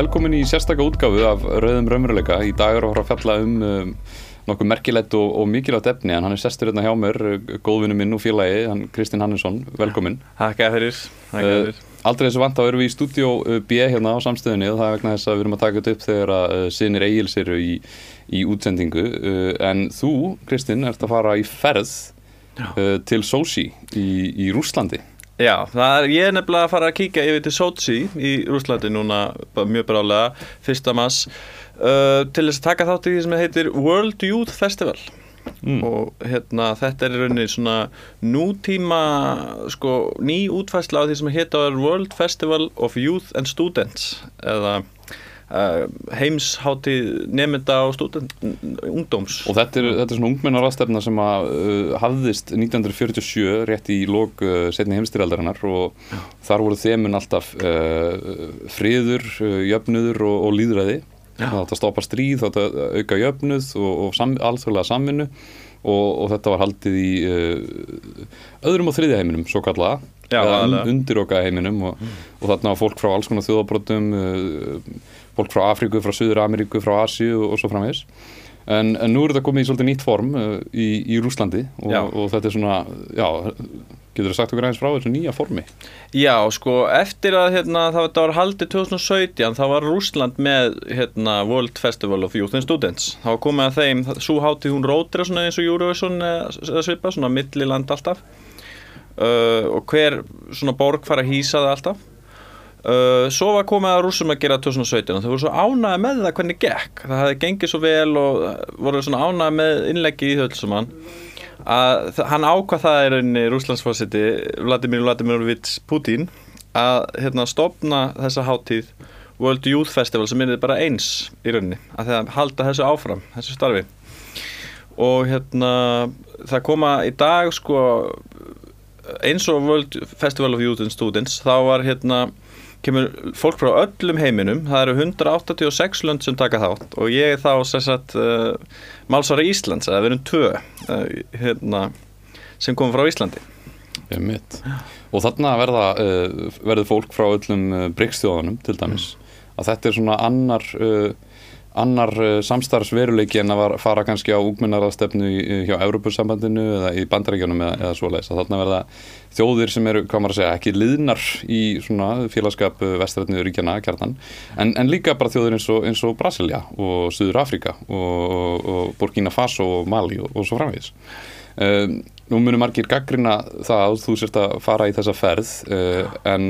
Velkomin í sérstakka útgáfu af Rauðum Raumurleika. Í dag er að að fjalla um, um nokkuð merkilegt og, og mikilvægt efni en hann er sestur hérna hjá mér, góðvinnu minn og félagi, hann Kristinn Hannesson, velkomin. Takk eða fyrir. Uh, aldrei þessu vant á erum við í stúdíó B hérna á samstöðunni og það er vegna þess að við erum að taka þetta upp þegar að uh, sinir eigils eru í, í útsendingu. Uh, en þú, Kristinn, ert að fara í ferð til Sochi í, í Rúslandi. Já, er, ég er nefnilega að fara að kíka yfir til Sochi í Rúslandi núna mjög brálega, fyrsta mass uh, til þess að taka þátt í því sem heitir World Youth Festival mm. og hérna þetta er í rauninni svona nútíma sko ný útfæsla á því sem heitir World Festival of Youth and Students eða heimshátti nefnda og stúdent, ungdóms og þetta er, þetta er svona ungmennarastefna sem að uh, hafðist 1947 rétt í lók uh, setni heimstyrjaldarinnar og þar voru þemun alltaf friður, jöfnuður og, og líðræði að stoppa stríð, að auka jöfnuð og, og sam, alþjóðlega samvinnu og, og þetta var haldið í öðrum og þriðja heiminum svo kallaða undir okkar heiminum og, mm. og þarna var fólk frá alls konar þjóðabrótum fólk frá Afríku, frá Suður Ameríku, frá Asíu og, svo framvegs en, en nú er þetta komið í svolítið nýtt form uh, í, í Rúslandi og, og þetta er svona, já, getur það sagt okkur aðeins frá þessu nýja formi? Já, sko, eftir að hérna, það var haldið 2017, þá var Rúsland með hérna, World Festival of Youth and Students. Þá komið að þeim, svo hátti hún rótir eins og Eurovision eða svipa, svona milliland alltaf. Uh, og hver svona borg fara að hýsa það alltaf Uh, svo var komið að rúsum að gera 2017 og þau voru svo ánægði með það hvernig gekk. Það hefði gengið svo vel og voru svona ánægði með innleggi í þölsumann að hann ákvað það er einni rúslandsfósiti Vladimir Vladimirovits Putin að hérna stopna þessa háttíð World Youth Festival sem er bara eins í rauninni að það halda þessu áfram, þessu starfi. Og hérna það koma í dag sko eins og World Festival of Youth and Students þá var hérna kemur fólk frá öllum heiminum það eru 186 lönd sem taka þátt og ég er þá sérsagt uh, málsvara Íslands, það verðum tvö uh, hérna, sem kom frá Íslandi. Og þarna verða uh, verður fólk frá öllum bryggsþjóðanum til dæmis. Mm. að þetta er svona annar annar uh, samstarfsveruleiki en að fara kannski á úgminnarastefnu hjá Európussambandinu eða í bandarækjunum eða, eða svo leiðis að þarna verða þjóðir sem eru, hvað maður að segja, ekki liðnar í félagskap uh, vestrætniður ríkjana kjarnan, en, en líka bara þjóðir eins og, eins og Brasilia og Suður Afrika og, og Burkina Faso og Mali og, og svo framvegis. Um, Nú munum margir gaggrina það að þú sérst að fara í þessa ferð uh, en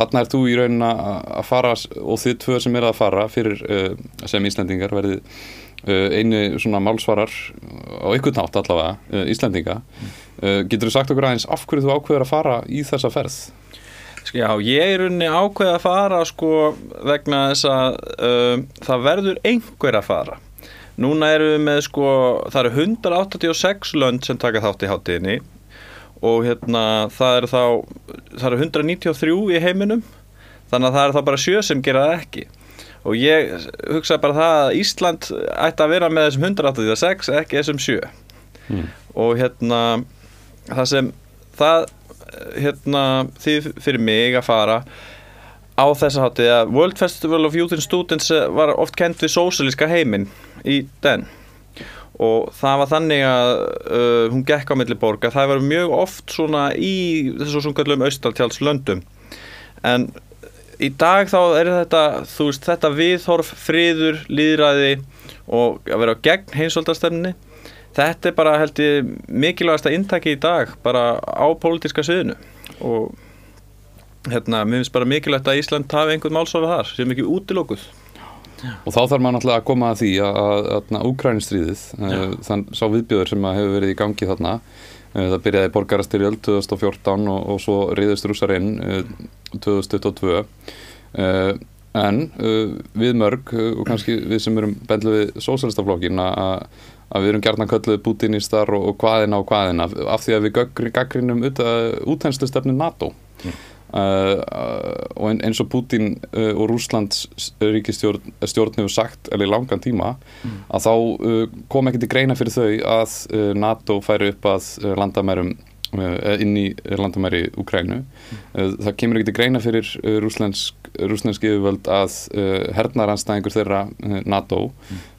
þarna er þú í raunin að fara og þið tvö sem er að fara fyrir uh, sem Íslandingar verðið uh, einu svona málsvarar á ykkur nátt allavega, uh, Íslandinga getur þú sagt okkur aðeins af hverju þú ákveður að fara í þessa ferð? Já, ég er unni ákveð að fara sko vegna þess að það verður einhver að fara. Núna eru við með sko það eru 186 lönd sem taka þátt í háttíðinni og hérna það eru þá það eru 193 í heiminum þannig að það eru þá bara sjö sem gera það ekki. Og ég hugsa bara það að Ísland ætti að vera með þessum 186 ekki þessum sjö. Mm. og hérna það sem það hérna því fyrir mig að fara á þessa hátti að World Festival of Youth and Students var oft kent við sósalíska heiminn í den og það var þannig að uh, hún gekk á milliborga, það var mjög oft svona í þessu svona kallum austaltjálslöndum en í dag þá er þetta þú veist þetta viðhorf, friður líðræði og að vera á gegn heimsvöldastemni þetta er bara held ég mikilvægast að intaki í dag bara á pólitiska söðinu og hérna, mér finnst bara mikilvægt að Ísland hafi einhvern málsofa þar sem ekki útilókuð og þá þarf maður náttúrulega að koma að því að, Úkrænistríðið, eh, þann sá viðbjöður sem hefur verið í gangi þarna eh, það byrjaði borgarastyrjöld 2014 og, og svo riðist rúsarinn 2022 en við mörg og kannski við sem erum bendlu við sósælstaflokkin að að við erum gert að kölluðu bútinistar og, og hvaðina og hvaðina af því að við gaggrinum útænslu stefnu NATO. Mm. Uh, og eins og Putin uh, og Rúslands ríkistjórn hefur sagt, eða í langan tíma mm. að þá kom ekki til greina fyrir þau að NATO færi upp að landamærum inn í landamæri Ukrænu. Það kemur ekki til greina fyrir rúslensk, yfirvöld að hernaranstæðingur þeirra NATO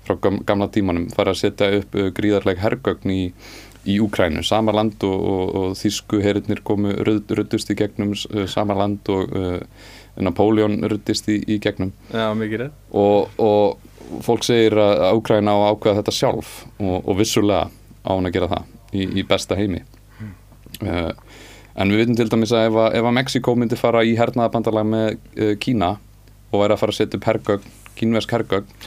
frá gamla tímanum fara að setja upp gríðarleg hergögn í í Úkrænu, sama land og, og, og þísku herinnir komu ruddust í gegnum sama land og uh, Napoleon ruddist í, í gegnum. Já, mikið reynd og, og fólk segir að Úkræna á að ákveða þetta sjálf og vissulega á hann að gera það í, í besta heimi. Mm. uh, en við vitum til dæmis að ef ef að Mexiko myndi fara í hernaðabandalag með uh, Kína og væri að fara að setja upp hergögn, kínversk hergögn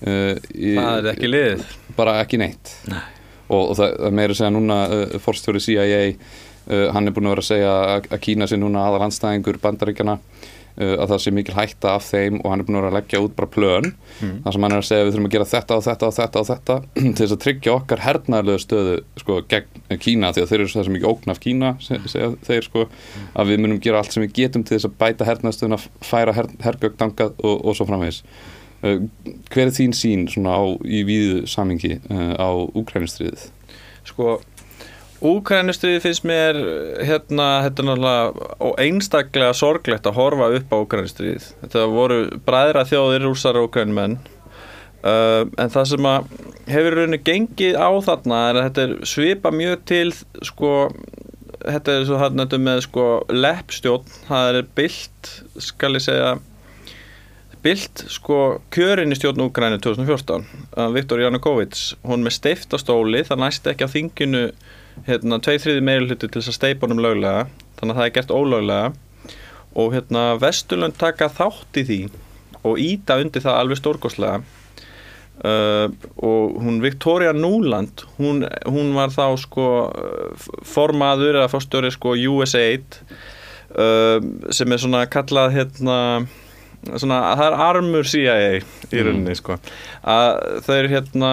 Það er ekki liðið. bara ekki neitt. Nei og, og það meira segja núna uh, forstjóri CIA uh, hann er búin að vera að segja að, að Kína sé núna aðal landstæðingur bandaríkjana uh, að það sé mikil hætta af þeim og hann er búin að vera að leggja út bara plön mm. þar sem hann er að segja við þurfum að gera þetta og þetta og þetta og þetta til þess að tryggja okkar hernaðlega stöðu sko, gegn Kína því að þeir eru það sem ekki ógn af Kína segja þeir sko að við munum gera allt sem við getum til þess að bæta hernaðstöðuna færa her, hergögdangað og, og svo framvegis Uh, hver er þín sín á, í víðu samingi uh, á Úkrænustriðið? Sko, Úkrænustriðið finnst mér hérna, þetta er náttúrulega einstaklega sorglegt að horfa upp á Úkrænustriðið. Þetta voru bræðra þjóðir rúsar og úkrænumenn uh, en það sem að hefur rauninni gengið á þarna er að þetta er svipa mjög til sko, þetta er svo hann með sko leppstjórn, það er byllt, skal ég segja Bilt sko kjörin í stjórn Úgræni 2014 Viktor Janukovic, hún með steiftastóli það næst ekki á þinginu hérna, tveið þriði meilhutu til þess að steipunum löglega, þannig að það er gert ólöglega. Og hérna Vesturlund taka þátt í því og íta undir það alveg stórgóðslega uh, og hún Victoria Nuland hún, hún var þá sko formaður eða fórstjóri sko USAID uh, sem er svona kallað hérna svona, það er armur CIA í mm. rauninni sko. að þau eru hérna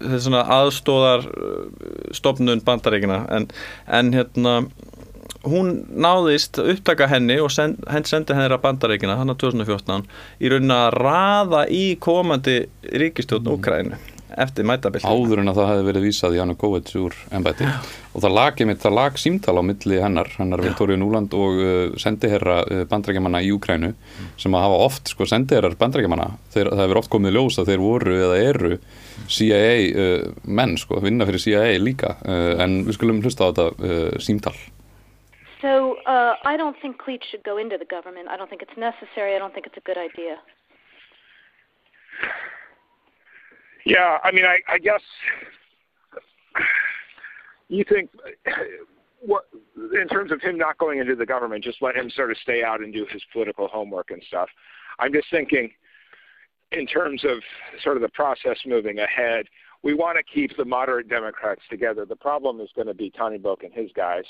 er svona aðstóðar uh, stopnun bandaríkina en, en hérna hún náðist upptaka henni og send, henn sendi henni að bandaríkina hann á 2014 í rauninni að raða í komandi ríkistjóðn Úkrænu mm eftir mætabill áður en að það hefði verið vísað í Janukovic úr ennbæti og það lag, einmitt, það lag símtala á milli hennar, hennar Viktoríu Núland og uh, sendiherra uh, bandrækjamanna í Ukrænu mm. sem að hafa oft sko, sendiherrar bandrækjamanna, það hefur oft komið ljós að þeir voru eða eru CIA uh, menn, sko, vinna fyrir CIA líka, uh, en við skulum hlusta á þetta uh, símtal So uh, I don't think Cleach should go into the government. I don't think it's necessary. I don't think it's a good idea. Yeah, I mean, I, I guess you think what in terms of him not going into the government, just let him sort of stay out and do his political homework and stuff. I'm just thinking in terms of sort of the process moving ahead, we want to keep the moderate Democrats together. The problem is going to be Tony Book and his guys.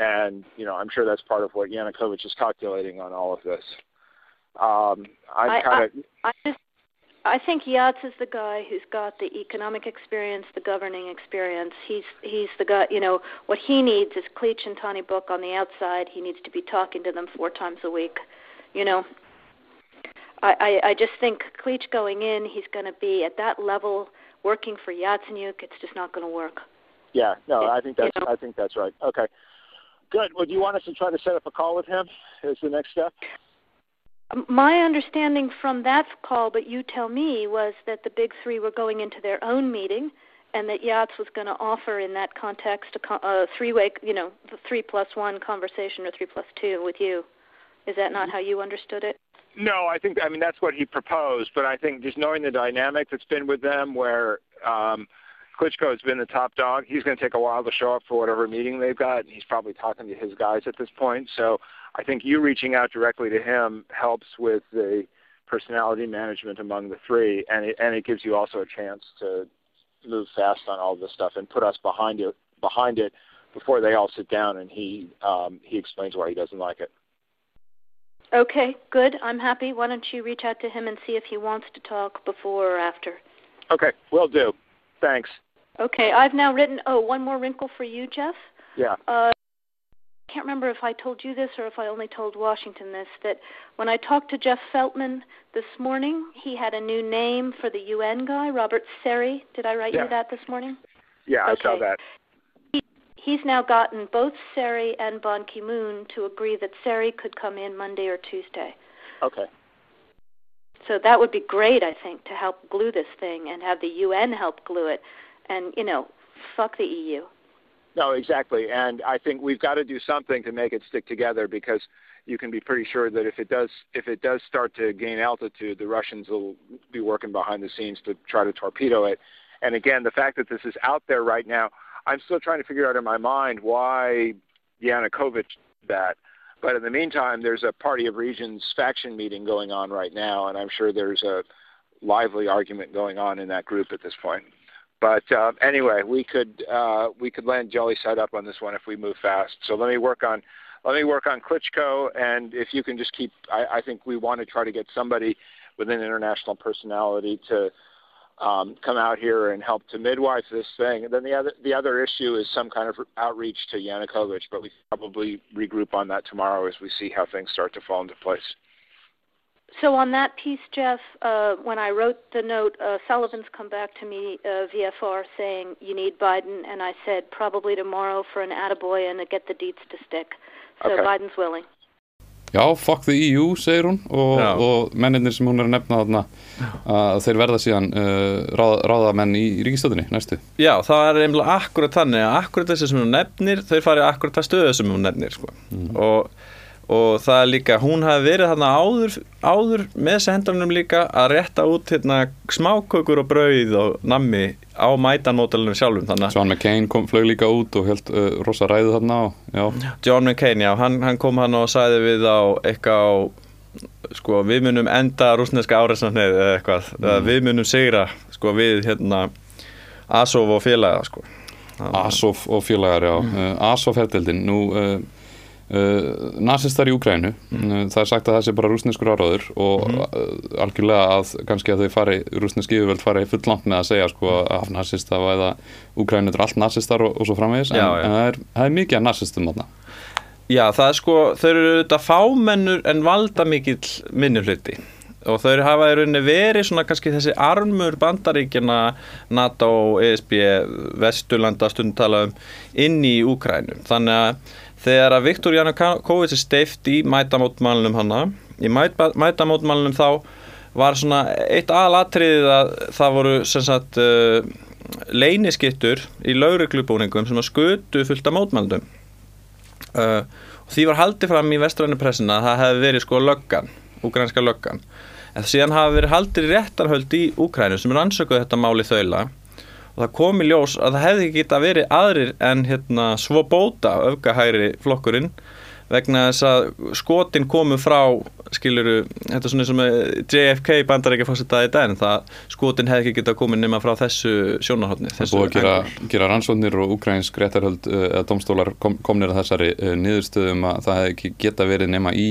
And, you know, I'm sure that's part of what Yanukovych is calculating on all of this. Um, I'm kind of. I, I just I think Yats is the guy who's got the economic experience, the governing experience. He's he's the guy. You know what he needs is Cleach and Tony Book on the outside. He needs to be talking to them four times a week. You know, I I, I just think Cleach going in, he's going to be at that level working for Yatsenyuk. It's just not going to work. Yeah, no, I think that's you know? I think that's right. Okay, good. Well, do you want us to try to set up a call with him? Is the next step? My understanding from that call, but you tell me, was that the big three were going into their own meeting, and that Yachts was going to offer in that context a, a three-way, you know, the three plus one conversation or three plus two with you. Is that not how you understood it? No, I think I mean that's what he proposed, but I think just knowing the dynamic that's been with them, where um, Klitschko has been the top dog, he's going to take a while to show up for whatever meeting they've got, and he's probably talking to his guys at this point. So I think you reaching out directly to him helps with the personality management among the three, and it, and it gives you also a chance to move fast on all this stuff and put us behind it behind it before they all sit down and he um, he explains why he doesn't like it. Okay, good. I'm happy. Why don't you reach out to him and see if he wants to talk before or after? Okay, will do. Thanks. Okay, I've now written. Oh, one more wrinkle for you, Jeff. Yeah. Uh, can't remember if I told you this or if I only told Washington this, that when I talked to Jeff Feltman this morning, he had a new name for the UN guy, Robert Seri. Did I write yeah. you that this morning? Yeah, okay. I saw that. He, he's now gotten both Seri and Ban Ki-moon to agree that Seri could come in Monday or Tuesday. Okay. So that would be great, I think, to help glue this thing and have the UN help glue it. And, you know, fuck the EU. No, exactly. And I think we've got to do something to make it stick together because you can be pretty sure that if it does if it does start to gain altitude, the Russians will be working behind the scenes to try to torpedo it. And again, the fact that this is out there right now, I'm still trying to figure out in my mind why Yanukovych did that. But in the meantime, there's a Party of Regions faction meeting going on right now, and I'm sure there's a lively argument going on in that group at this point. But uh, anyway, we could uh, we could land jelly side up on this one if we move fast. So let me work on let me work on Klitschko, and if you can just keep, I, I think we want to try to get somebody with an international personality to um, come out here and help to midwife this thing. And then the other the other issue is some kind of outreach to Yanukovych, but we probably regroup on that tomorrow as we see how things start to fall into place. So on that piece, Jeff, uh, when I wrote the note, uh, Sullivan's come back to me, uh, VFR, saying you need Biden, and I said probably tomorrow for an attaboy and to get the deets to stick. So Okay. Biden's willing. Já, fuck the EU, segir hún og, Já. og mennirnir sem hún er að nefna þarna að þeir verða síðan uh, ráða, ráðamenn í, í ríkistöðinni næstu Já, það er einlega akkurat þannig að akkurat þessi sem hún nefnir, þau farið akkurat það stöðu sem hún nefnir sko. og, og það er líka, hún hafi verið þarna áður, áður með sendanum líka að rétta út hérna, smákökur og brauð og nammi á mætanmótalunum sjálfum þannig John McCain kom, flög líka út og held uh, rosa ræðu þarna já, John McCain, já, hann, hann kom hann og sagði við á eitthvað á sko, við munum enda rúsneska áreisnarnið eða eitthvað, eða við munum sigra sko, við hérna Azov og félaga sko. Azov og félagar, já. Uh, Azov herdeldin, nú uh, uh, nazistar í Úkrænu uh, það er sagt að það sé bara rúsneskur áráður og uh, algjörlega að kannski að þau fari, rúsneski yfirvöld fari fulllangt með að segja sko að nazista eða Úkrænu er allt nazistar og, og svo framvegis en, Já, já. en það, er, það er mikið að nazistum þarna Já, það er sko, þau eru auðvitað fámennur en valda mikill minnihluti og þau hafa í rauninni verið svona kannski þessi armur bandaríkjana NATO, ESB, Vesturlanda stundum tala um inn í Úkrænu. Þannig að þegar að Viktor Janukovic er steift í mætamótmálunum hana, í mæta, mætamótmálunum þá var svona eitt aðalatriðið að það voru sem sagt uh, leyniskittur í lauruglubúningum sem að skutu fullt af mótmælundum uh, og því var haldið fram í vestrænu pressina að það hefði verið sko löggan, úkrænska löggan. En síðan hafi verið haldið réttarhöld í Úkrænu sem rannsökuð þetta máli þaula og það kom í ljós að það hefði ekki geta verið aðrir en hérna svo bóta öfgahæri flokkurinn vegna þess að skotin komu frá skiluru, þetta er svona sem JFK bandar ekki fórst þetta í dag en það skotin hefði ekki geta komið nema frá þessu sjónarhóttni Það búið að gera, gera rannsóknir og ukrainsk réttarhöld uh, eða domstólar kom, komnir að þessari uh, niðurstöðum að það hefði ekki geta verið nema í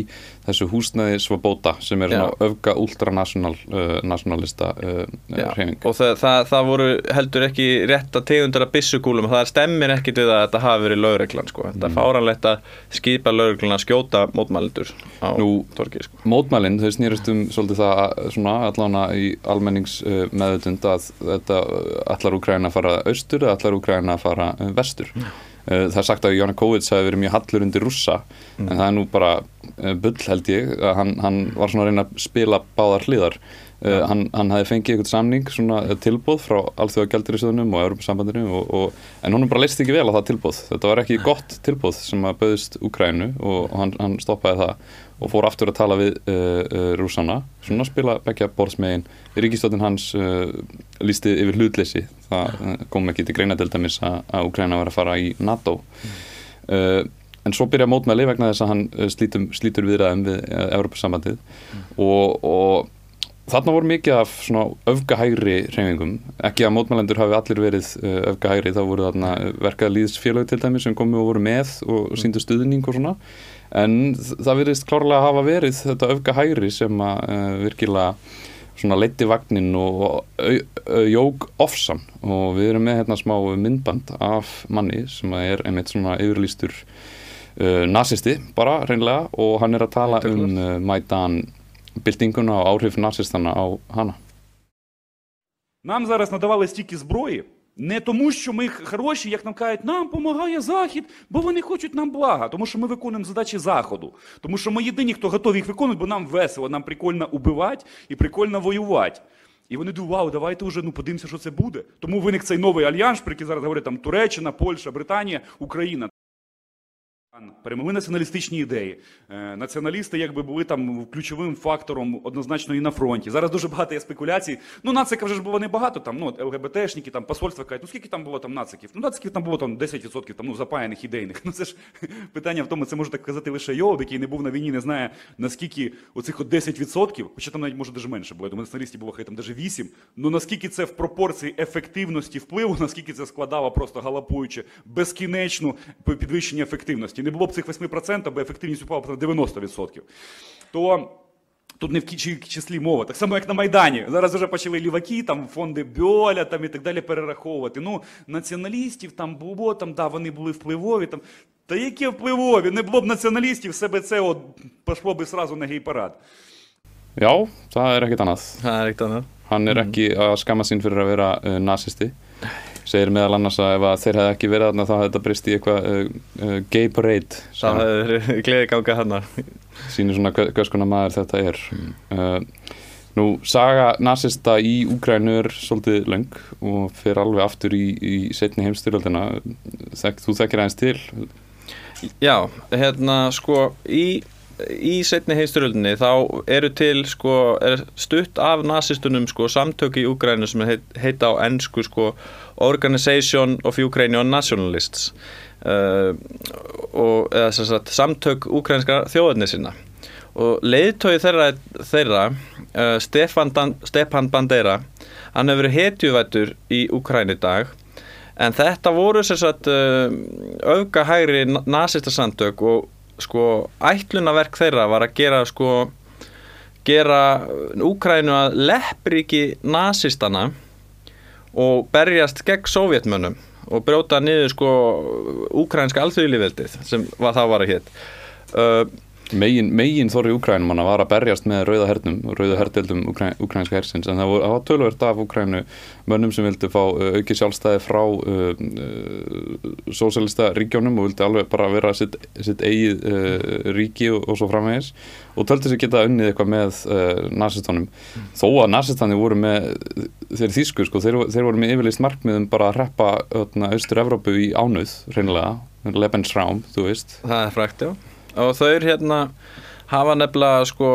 þessu húsnæði Svoboda sem er öfga ultranational uh, uh, Já, hreyfing. og það, það, það voru heldur ekki rétt að tegundar að byssukúlum og það stemmir ekki til að þetta hafi verið lögreglan sko. þetta er fáranlegt að skipa lögreglan að skjóta mótmælendur á Nú- torki sko. Mótmælinn, þau snýrust um svolítið það að- svona allána í almennings uh, meðutund að þetta uh, allar Úkræna að fara austur eða allar Úkræna að fara uh, vestur. Uh, það er sagt að Janukovic hafi verið mjög hallur undir rússa en það er nú bara uh, bull held ég að hann, hann var svona að reyna að spila báðar hliðar. Uh, hann, hann hafi fengið eitthvað samning, svona tilbóð frá alþjóða gældirisöðunum og og, en honum bara leist ekki vel á það tilbóð. Þetta var ekki gott tilbóð sem að bauðist Úkrænu og, og hann, hann stoppaði það og fór aftur að tala við uh, uh, rússana, svona spila begja borðsmegin. Ríkistöldin hans uh, lísti yfir hlutleysi, það kom ekki til greina til dæmis að, Ukraina var að fara í NATO. Uh, en svo byrja mótmæli vegna þess að hann uh, slítum, slítur viðræðum við uh, Evropasambandið og, og Þarna voru mikið af svona öfgahægri hreyfingum, ekki að mótmælendur hafi allir verið öfgahægri, þá voru þarna verkað líðsfélög til dæmi sem komu og voru með og síndu stuðning og svona en það virðist klárlega að hafa verið þetta öfka hægri sem að uh, virkilega leiti vagnin og jóg ofsam og við erum með hérna smá myndband af manni sem er einmitt svona yfirlýstur uh, nazisti bara reynlega og hann er að tala um uh, mætan byltinguna og áhrif nazistana á hana. Nám zaraz nadavalið stíki zbrói Не тому, що ми хороші, як нам кажуть, нам допомагає Захід, бо вони хочуть нам блага, тому що ми виконуємо задачі Заходу. Тому що ми єдині, хто готові їх виконувати, бо нам весело, нам прикольно убивати і прикольно воювати. І вони думають, вау, давайте вже ну, подивимося, що це буде. Тому виник цей новий альянс, про який зараз говорять там Туреччина, Польща, Британія, Україна. Перемогли націоналістичні ідеї. Е, Націоналісти якби були там ключовим фактором однозначно і на фронті. Зараз дуже багато є спекуляцій. Ну, нацика вже ж було небагато, там, ну, ЛГБТшники, там, посольства кажуть, ну скільки там було там нациків? Ну, нациків там було там 10% там, ну, запаяних ідейних. Ну це ж питання в тому, це може так казати лише Йов, який не був на війні, не знає, наскільки оцих от 10%, хоча там навіть може дуже менше було. Я думаю, націоналістів було хай там навіть 8%. Ну наскільки це в пропорції ефективності впливу, наскільки це складало просто галопуючи безкінечну підвищення ефективності. Не було б цих 8%, бо ефективність упала б на 90%. То Тут не в числі мова, так само, як на Майдані. Зараз вже почали ліваки, там фонди Бьоля там, і так далі перераховувати. Ну, націоналістів там було, там, да, вони були впливові. Там. Та які впливові? Не було б націоналістів, все би це от пішло би сразу на гей-парад. Já, það er ekkert annað. Það er eitt annað. Hann er ekki að skamma sín fyrir að vera uh, nasisti. Segir meðal annars að ef að þeir hefði ekki verið þarna þá hefði þetta brist í eitthvað uh, uh, gay parade. Það hefur gleði ganga hana. Sýnir svona hvers konar maður þetta er. Uh, nú, saga nasista í Úgrænu er svolítið löng og fer alveg aftur í, í setni heimstyrjöldina. Þek, þú þekkir aðeins til. Já, hérna sko í, í setni heimstyrjöldinni þá eru til sko er stutt af nazistunum sko samtök í Úgrænu sem heit, heita á ennsku sko Organization of Ukrainian Nationalists uh, og eða sagt samtök úgrænskra þjóðarnir sinna. Og leiðtói þeirra, þeirra uh, Stefan, Dan, Stepan Bandera hann hefur hetjuvættur í Úkræni í dag en þetta voru sagt uh, öfgahægri nazista samtök og sko ætlunaverk þeirra var að gera sko gera Úkrænu að leppríki nazistana og berjast gegn sovjetmönnum og brjóta niður sko úkrænska alþjóðlífveldið sem var þá var að hétt uh, Megin, megin þorri Úkrænum hann var að berjast með rauða hernum, rauða herdeldum Úkræn, úkrænska hersins en það var, tölvört af Úkrænu mönnum sem vildi fá auki sjálfstæði frá uh, uh, sósælista ríkjónum og vildi alveg bara vera sitt, sitt eigið uh, ríki og, og svo framvegis og töldi sér geta unnið eitthvað með nazistónum mm. þó að nazistónum voru með þeir þýsku sko, þeir, þeir voru með yfirleist markmiðum bara að reppa austur-Evrópu í ánuð reynilega, Lebensraum, þú veist Það er frækt, já og þau hérna hafa nefnilega sko,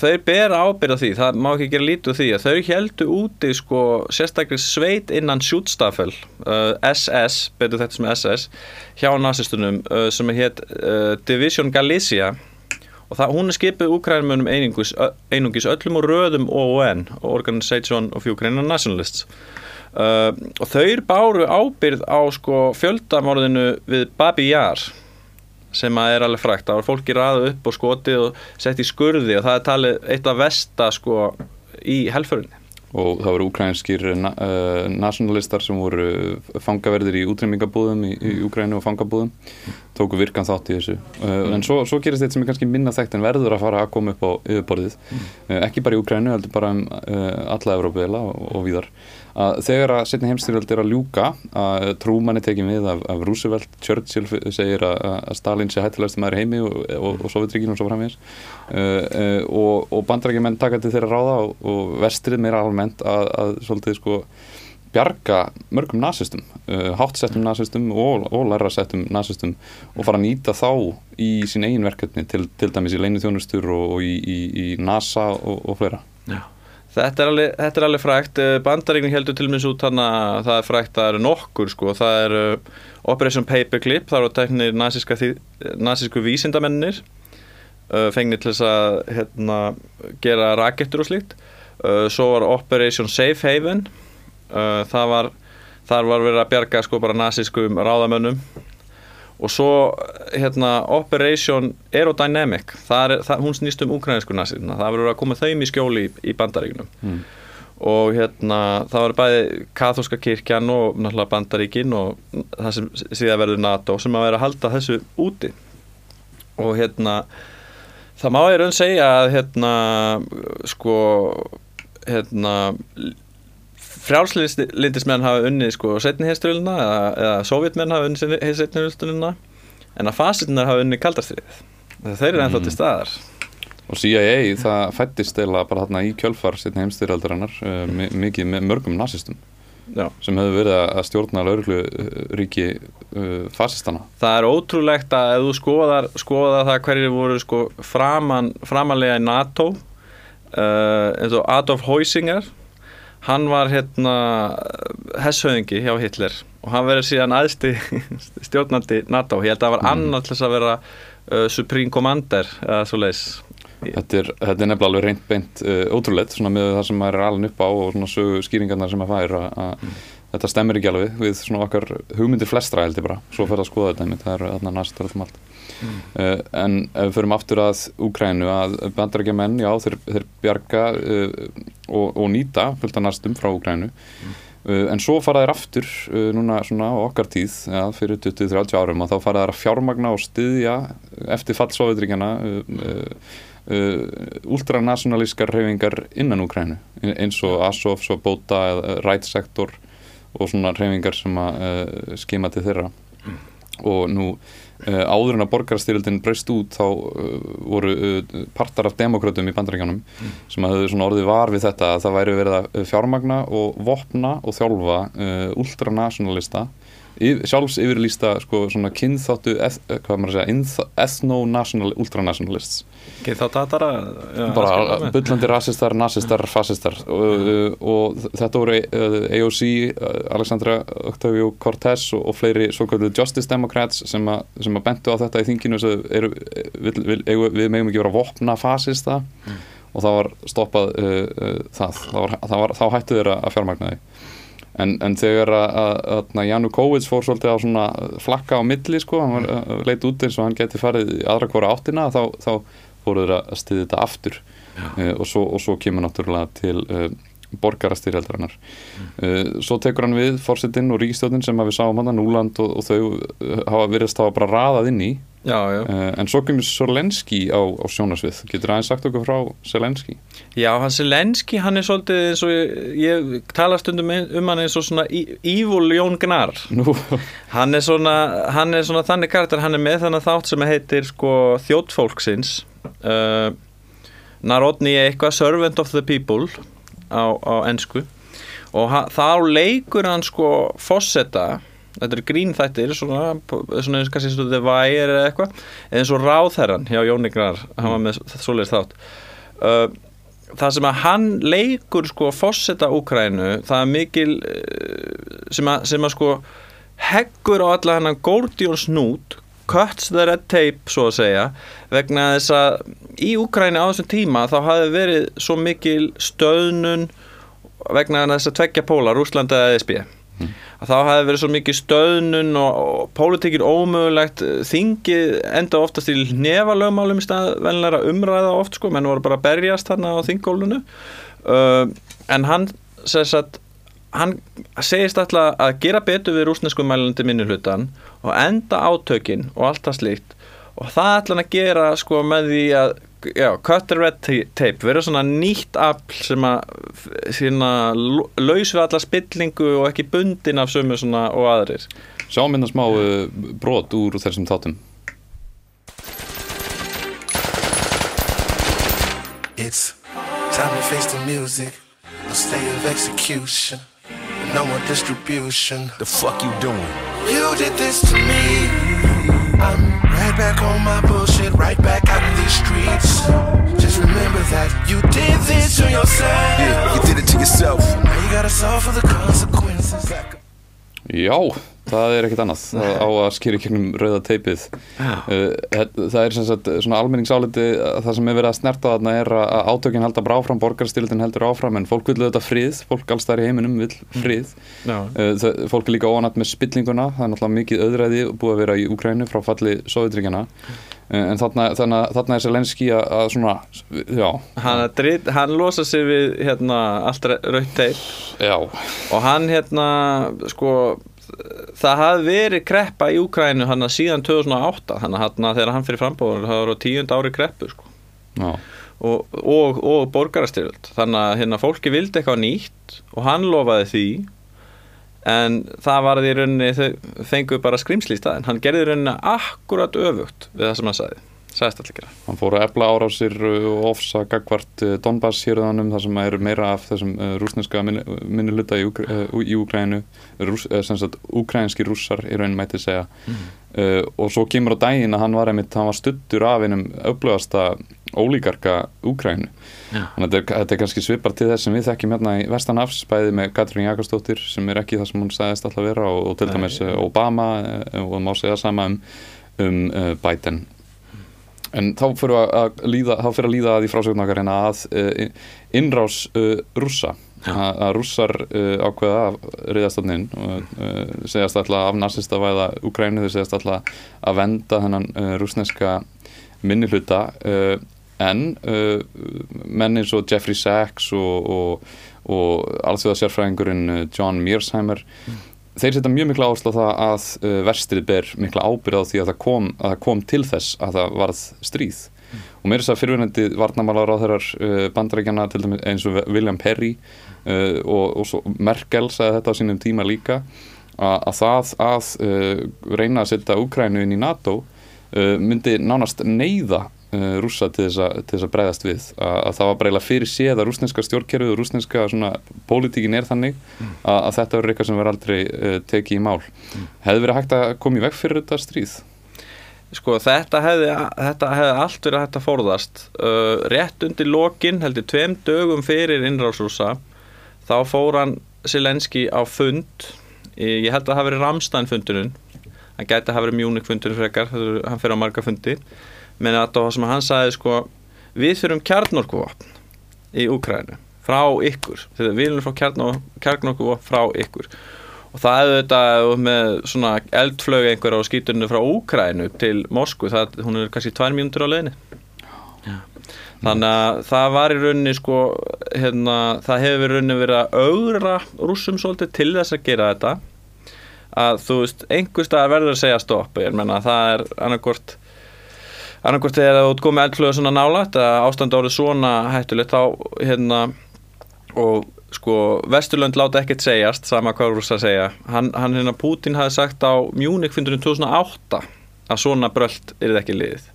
þau bera ábyrða því, það má ekki gera lítið því að þau heldu úti sko sérstaklega sveit innan Sjútstafel uh, SS, betur þetta sem SS hjá nazistunum uh, sem hétt uh, Division Galicia. Og það, hún er skipið úkrænumönum einungis, einungis öllum og röðum OON, Organization of Ukrainian Nationalists. Uh, og þau báru ábyrð á sko fjöldamorðinu við Babi Yar sem að er alveg frækt, það var fólki ræðu upp og skotið og sett í skurði og það er talið eitt af vesta sko í helfurinn og það voru ukrænskir na uh, nationalistar sem voru fangaverðir í útrýmingabúðum í, í Ukrænu og fangabúðum tóku virkan þátt í þessu. Uh, en svo, svo gerist þetta sem er kannski minna þekkt en verður að fara að koma upp á yfirborðið. Uh, ekki bara í Ukrænu, heldur bara um alla Európa og, og víðar þegar að setni heimstyrjöld er að ljúka að Trúmann er tekið við af, af Roosevelt, Churchill segir að, að Stalin sé hættilegast maður heimi og, Sovjetríkinu og svo framvegis uh, uh, og, og bandrækjumenn taka til þeirra ráða og, og vestrið meira almennt að, að svolítið sko bjarga mörgum nazistum, uh, hátsettum nazistum og, og lærrasettum nazistum og fara að nýta þá í sín eigin verkefni til, til dæmis í leinu þjónustur og, og í, í, í NASA og, og fleira. Já. Þetta er alveg, þetta er alveg frækt, bandaríkning heldur til minns út þannig að það er frækt, það eru nokkur sko, það er uh, Operation Paperclip, það eru teknir nazísku vísindamennir uh, fengnir til þess að hérna, gera rakettur og slíkt, uh, svo var Operation Safe Haven, það var, þar var verið að bjarga sko bara nazískum ráðamönnum og svo hérna, Operation Aerodynamic það er, það, hún snýst um ukrainsku nazistina það verður að koma þeim í skjóli í, í bandaríkunum mm. og hérna það var bæði katholska kirkjan og náttúrulega bandaríkin og það sem síðan verður NATO sem að vera að halda þessu úti. Og hérna það má ég raun segja að hérna sko hérna frjálslindismenn hafa unnið sko setni heimstyrjulina eða, eða sovjetmenn hafa unnið setni heimstyrjulina en að fasitinnar hafa unnið kaldastrið þeir eru ennþá til staðar. Og CIA það fættist eða bara þarna í kjölfar setni heimstyrjaldarinnar uh, mi- mikið með mörgum nazistum Já. sem hefur verið að stjórna lauruglu ríki uh, fasistana Það er ótrúlegt að ef þú skoðar, skoðar það hverju voru sko framan, framanlega í NATO uh, eins og Adolf Heusinger hann var hérna hesshöðingi hjá Hitler og hann verið síðan aðsti stjórnandi NATO, ég held að það var annar til að vera uh, Supreme Commander eða svo leis Þetta er, þetta er nefnilega alveg reynd beint uh, ótrúleitt svona með það sem maður er alveg upp á og svona sögu skýringarnar sem maður fær að, að þetta stemmir ekki alveg við svona okkar hugmyndir flestra held ég bara. Svo fyrir að skoða þetta það eru þarna næstur allum allt uh, en ef við förum aftur að Úkrænu að bandarækja menn, já þeir, þeir bjarga uh, og, og nýta fullt af næstum frá Úkrænu Uh, en svo fara þær aftur núna svona á okkar tíð ja, fyrir 20-30 árum og þá fara þær að fjármagna og styðja eftir fallsóðutryggjana uh, uh, uh, ultranationalískar reyfingar innan Úkrænu eins og Azov, svo Bóta Sector og svona reyfingar sem að uh, skima til þeirra. Og nú áður en að borgarstyrildin breyst út þá uh, voru uh, partar af demokratum í bandaríkjanum sem að höfðu svona orðið var við þetta að það væri verið að fjármagna og vopna og þjálfa ultranationalista sjálfs yfirlýsta sko svona kynþáttu eth, eh, hvað maður að segja, ethno-national ultranationalists. Ekki þá tatara já, bara bullandi rasistar, nazistar, fasistar. Og, og þetta voru uh, AOC, uh, Alexandra Octavio Cortez og, og fleiri svo kallið Justice Democrats sem, að bentu á þetta í þinginu eru, við, við, við, við megum ekki vera vopna fasista. Og það var stoppað uh, uh, það, það, var, það var, þá hættu þeirra að fjármagna því En, en þegar að, að Janukowicz fór svolítið á svona flakka á milli sko, hann var, uh, leit út eins og hann geti farið í aðra hvora áttina þá, þá fóru þeir að stiði þetta aftur. Uh, og, svo, og svo kemur náttúrulega til uh, borgarastyrjaldarinnar. Uh, svo tekur hann við fórsetinn og ríkistjóðin sem við sáum hann Núland og, og þau uh, hafa verið að bara raðað inn í. Já, já. Uh, en svo kemur Solenski á, á sjónasvið getur aðeins sagt okkur frá Solenski Já, hann Selenski, hann er svolítið eins og ég, ég tala stundum ein- um hann eins og svona í- evil Jón Gnar hann er svona, hann er svona þannig karakter, hann er með þannig þátt sem heitir sko þjóttfólksins. Uh, Narodni eitthvað Servant of the People á, á ensku. Og þá leikur hann sko fosseta þetta er grínþættir svona, svona eins og kannski og The Wire eða eitthvað eins og Ráðherran hjá Jóni Gnar hann var með svoleiðis þátt. Uh, það sem að hann leikur sko fosseta Úkrænu það er mikil sem að, sem að sko heggur á alla hennan Gordion snút cuts the red tape svo að segja vegna þess að í Úkræni á þessum tíma þá hafi verið svo mikil stöðnun vegna þess að tveggja póla Rúslanda eða ESB að þá hafi verið svo mikið stöðnun og, og pólitíkin ómögulegt þingið enda oftast í nefalögmálum í stað venlega umræða oft sko, menn voru bara að berjast þarna á þingólunu uh, en hann segist að hann segist alltaf að gera betur við rúsnesku mælandi minnulutan og enda átökin og allt það slíkt og það ætla hann að gera sko með því að já, cut the red tape vera svona nýtt afl sem að sína laus við alla spillingu og ekki bundin af sömu svona og aðrir sjáum hérna smá brot úr þessum þáttum It's time to face the music. No state of execution. No more distribution. The fuck you doing? You did this to me. I'm right back on my bullshit, right back out in these streets. Just remember that you did this to yourself. Yeah, you did it to yourself. Now you gotta suffer the consequences. Já, það er ekkert annað. Á að skýra kjögnum rauða teipið. Uh, það er sem sagt svona almenningsáliti að það sem er verið að snerta þarna er að átökin halda bara áfram, borgarstyrildin heldur áfram en fólk vil þetta frið, fólk alls þar í heiminum vil frið, Já. uh, það, fólk er líka óanætt með spillinguna, það er náttúrulega mikið öðræði búið að vera í Úkrænu frá falli Sovjetríkjana uh, en þarna, þarna, þarna er Selenski að, svona, já, hann, að drit, hann losa sig við hérna allt rautt teip. Já. Og hann hérna sko það hafði verið kreppa í Úkrænu hann síðan 2008 þannig að hann þegar hann fyrir frambóður það voru tíund ári kreppu sko. Og, og, og borgarastyrjöld. Þannig að hérna fólki vildi eitthvað nýtt og hann lofaði því en það var því rauninni þau fengu bara skrimsli í staðin hann gerði rauninni akkurat öfugt við það sem hann sagði, sagðist allir gera. Hann fór að efla árásir uh, og ofsa gagvart uh, Donbass hérðanum þar sem eru meira af þessum uh, rúsneska minni, minni hluta í, Úkra, uh, í Úkrænu Rús, sem sagt úkrænski rússar í raunin mætti segja. Uh, og svo kemur á daginn að hann var einmitt, hann var stuttur af einum öflugasta ólíkarka Úkrænu þannig að þetta er, kannski svipar til þess sem við þekkjum hérna í Vestanafs bæði með Katrín Jakobsdóttir sem er ekki það sem hún sagðist alltaf vera og, og til dæmis Obama og má segja sama um, um uh, Biden En þá fyrir að, að líða, þá fyrir að líða að því frásögnakar hérna að uh, innrás uh, rússa. Að, rússar uh, ákveða og uh, segjast alltaf af narsista væða Ukrænu, þau segjast alltaf að venda þennan uh, rúsneska minnihluta en menn eins og Jeffrey Sachs og, og, og alþjóða sérfræðingurinn uh, John Mearsheimer þeir setja mjög mikla áherslu á það að uh, verstrið ber mikla ábyrð á því að það kom, að það kom til þess að það varð stríð. Og mér er þess að fyrirvenandi varnamálar á þeirrar uh, bandarækjana til dæmis eins og William Perry uh, og, og svo Merkel sagði þetta á sínum tíma líka að, að það að uh, reyna að setja Úkrænu inn í NATO uh, myndi nánast neyða uh, rússa til þess, að, til þess að breyðast við. Að, að það var eiginlega fyrir séð að rúsneska stjórnkerfið og rúsneska svona pólitíkin er þannig að, að þetta verður eitthvað sem verður aldrei uh, tekið í mál. Hefði verið hægt að koma í veg fyrir þetta stríð? Sko þetta hefði, þetta hefði allt verið hægt að forðast. Uh, rétt undir lokin, heldur tveim dögum fyrir innrásrúsa þá fór hann Silenski á fund. Ég held að það hafi verið Ramstein fundunum hann gæti að hafa verið Munich fundunum frekar hann fyrir á marga fundi menn að það sem hann sagði sko við þurfum kjarnorkuvopn í Úkrænu frá ykkur. Þegar við viljum frá kjarnorkuvopn frá ykkur. Og það hefði þetta með svona eldflög einhver á skíturinu frá Úkrænu til Moskvu, það, hún er kannski tvær mínútur á leiðinni. Þannig að það var í rauninni sko, hérna, það hefur í rauninni verið að augra rússum svolítið til þess að gera þetta. Að þú veist, einhver stað verður að segja stopp, ég menna það er annarkvort annarkvort þegar þú komið eldflögu svona nálægt að ástand árið svona hættulegt þá hérna og sko Vesturlönd láta ekkert segjast sama hvað rússa segja. Hann, hann hérna Putin hafi sagt á Munich fundurinn 2008 að svona bröld er það ekki liðið.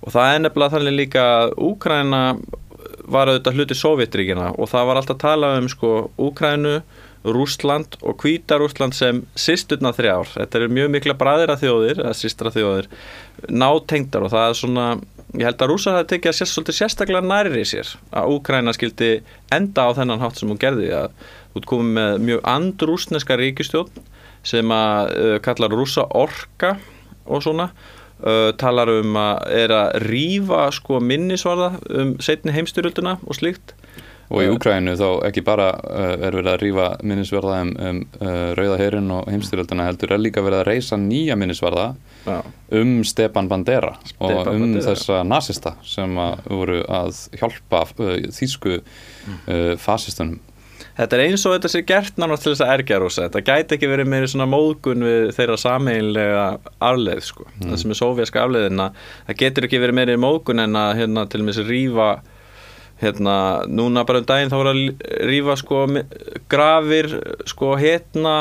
Og það er nefnilega þannig líka að Úkræna var auðvitað hluti Sovjetríkina og það var alltaf að tala um sko Úkrænu, Rústland og Hvítarústland sem sýsturna þrjár. Þetta eru mjög mikla bræðira þjóðir, eða sýstra þjóðir, nátengdar og það er svona, ég held að Rússar hafi tekið að sér, svolítið sérstaklega nærri sér að Úkræna skildi enda á þennan hátt sem hún gerði að út komið með mjög andrúsneska ríkistjórn sem að uh, kallar rússa orka og svona uh, talar um að er að rífa sko minnisvarða um setni heimstyrjölduna og slíkt og í Úkrænu þá ekki bara uh, er verið að rífa minnisvarða um, um uh, Rauða herin og heimstyrjöldina heldur er líka verið að reysa nýja minnisvarða Já. um Stepan Bandera og Stepan um Bandera. þessa nasista sem að voru að hjálpa uh, þýsku uh, fasistunum Þetta er eins og þetta sé gert nánast til þess að ergja rúsa. Þetta gæti ekki verið meiri svona móðgun við þeirra sameinlega afleið, sko. Það sem er sovjaska afleiðina. Það getur ekki verið meiri móðgun en að hérna til og með þessi rífa hérna, núna bara um daginn þá voru að rífa sko grafir sko hérna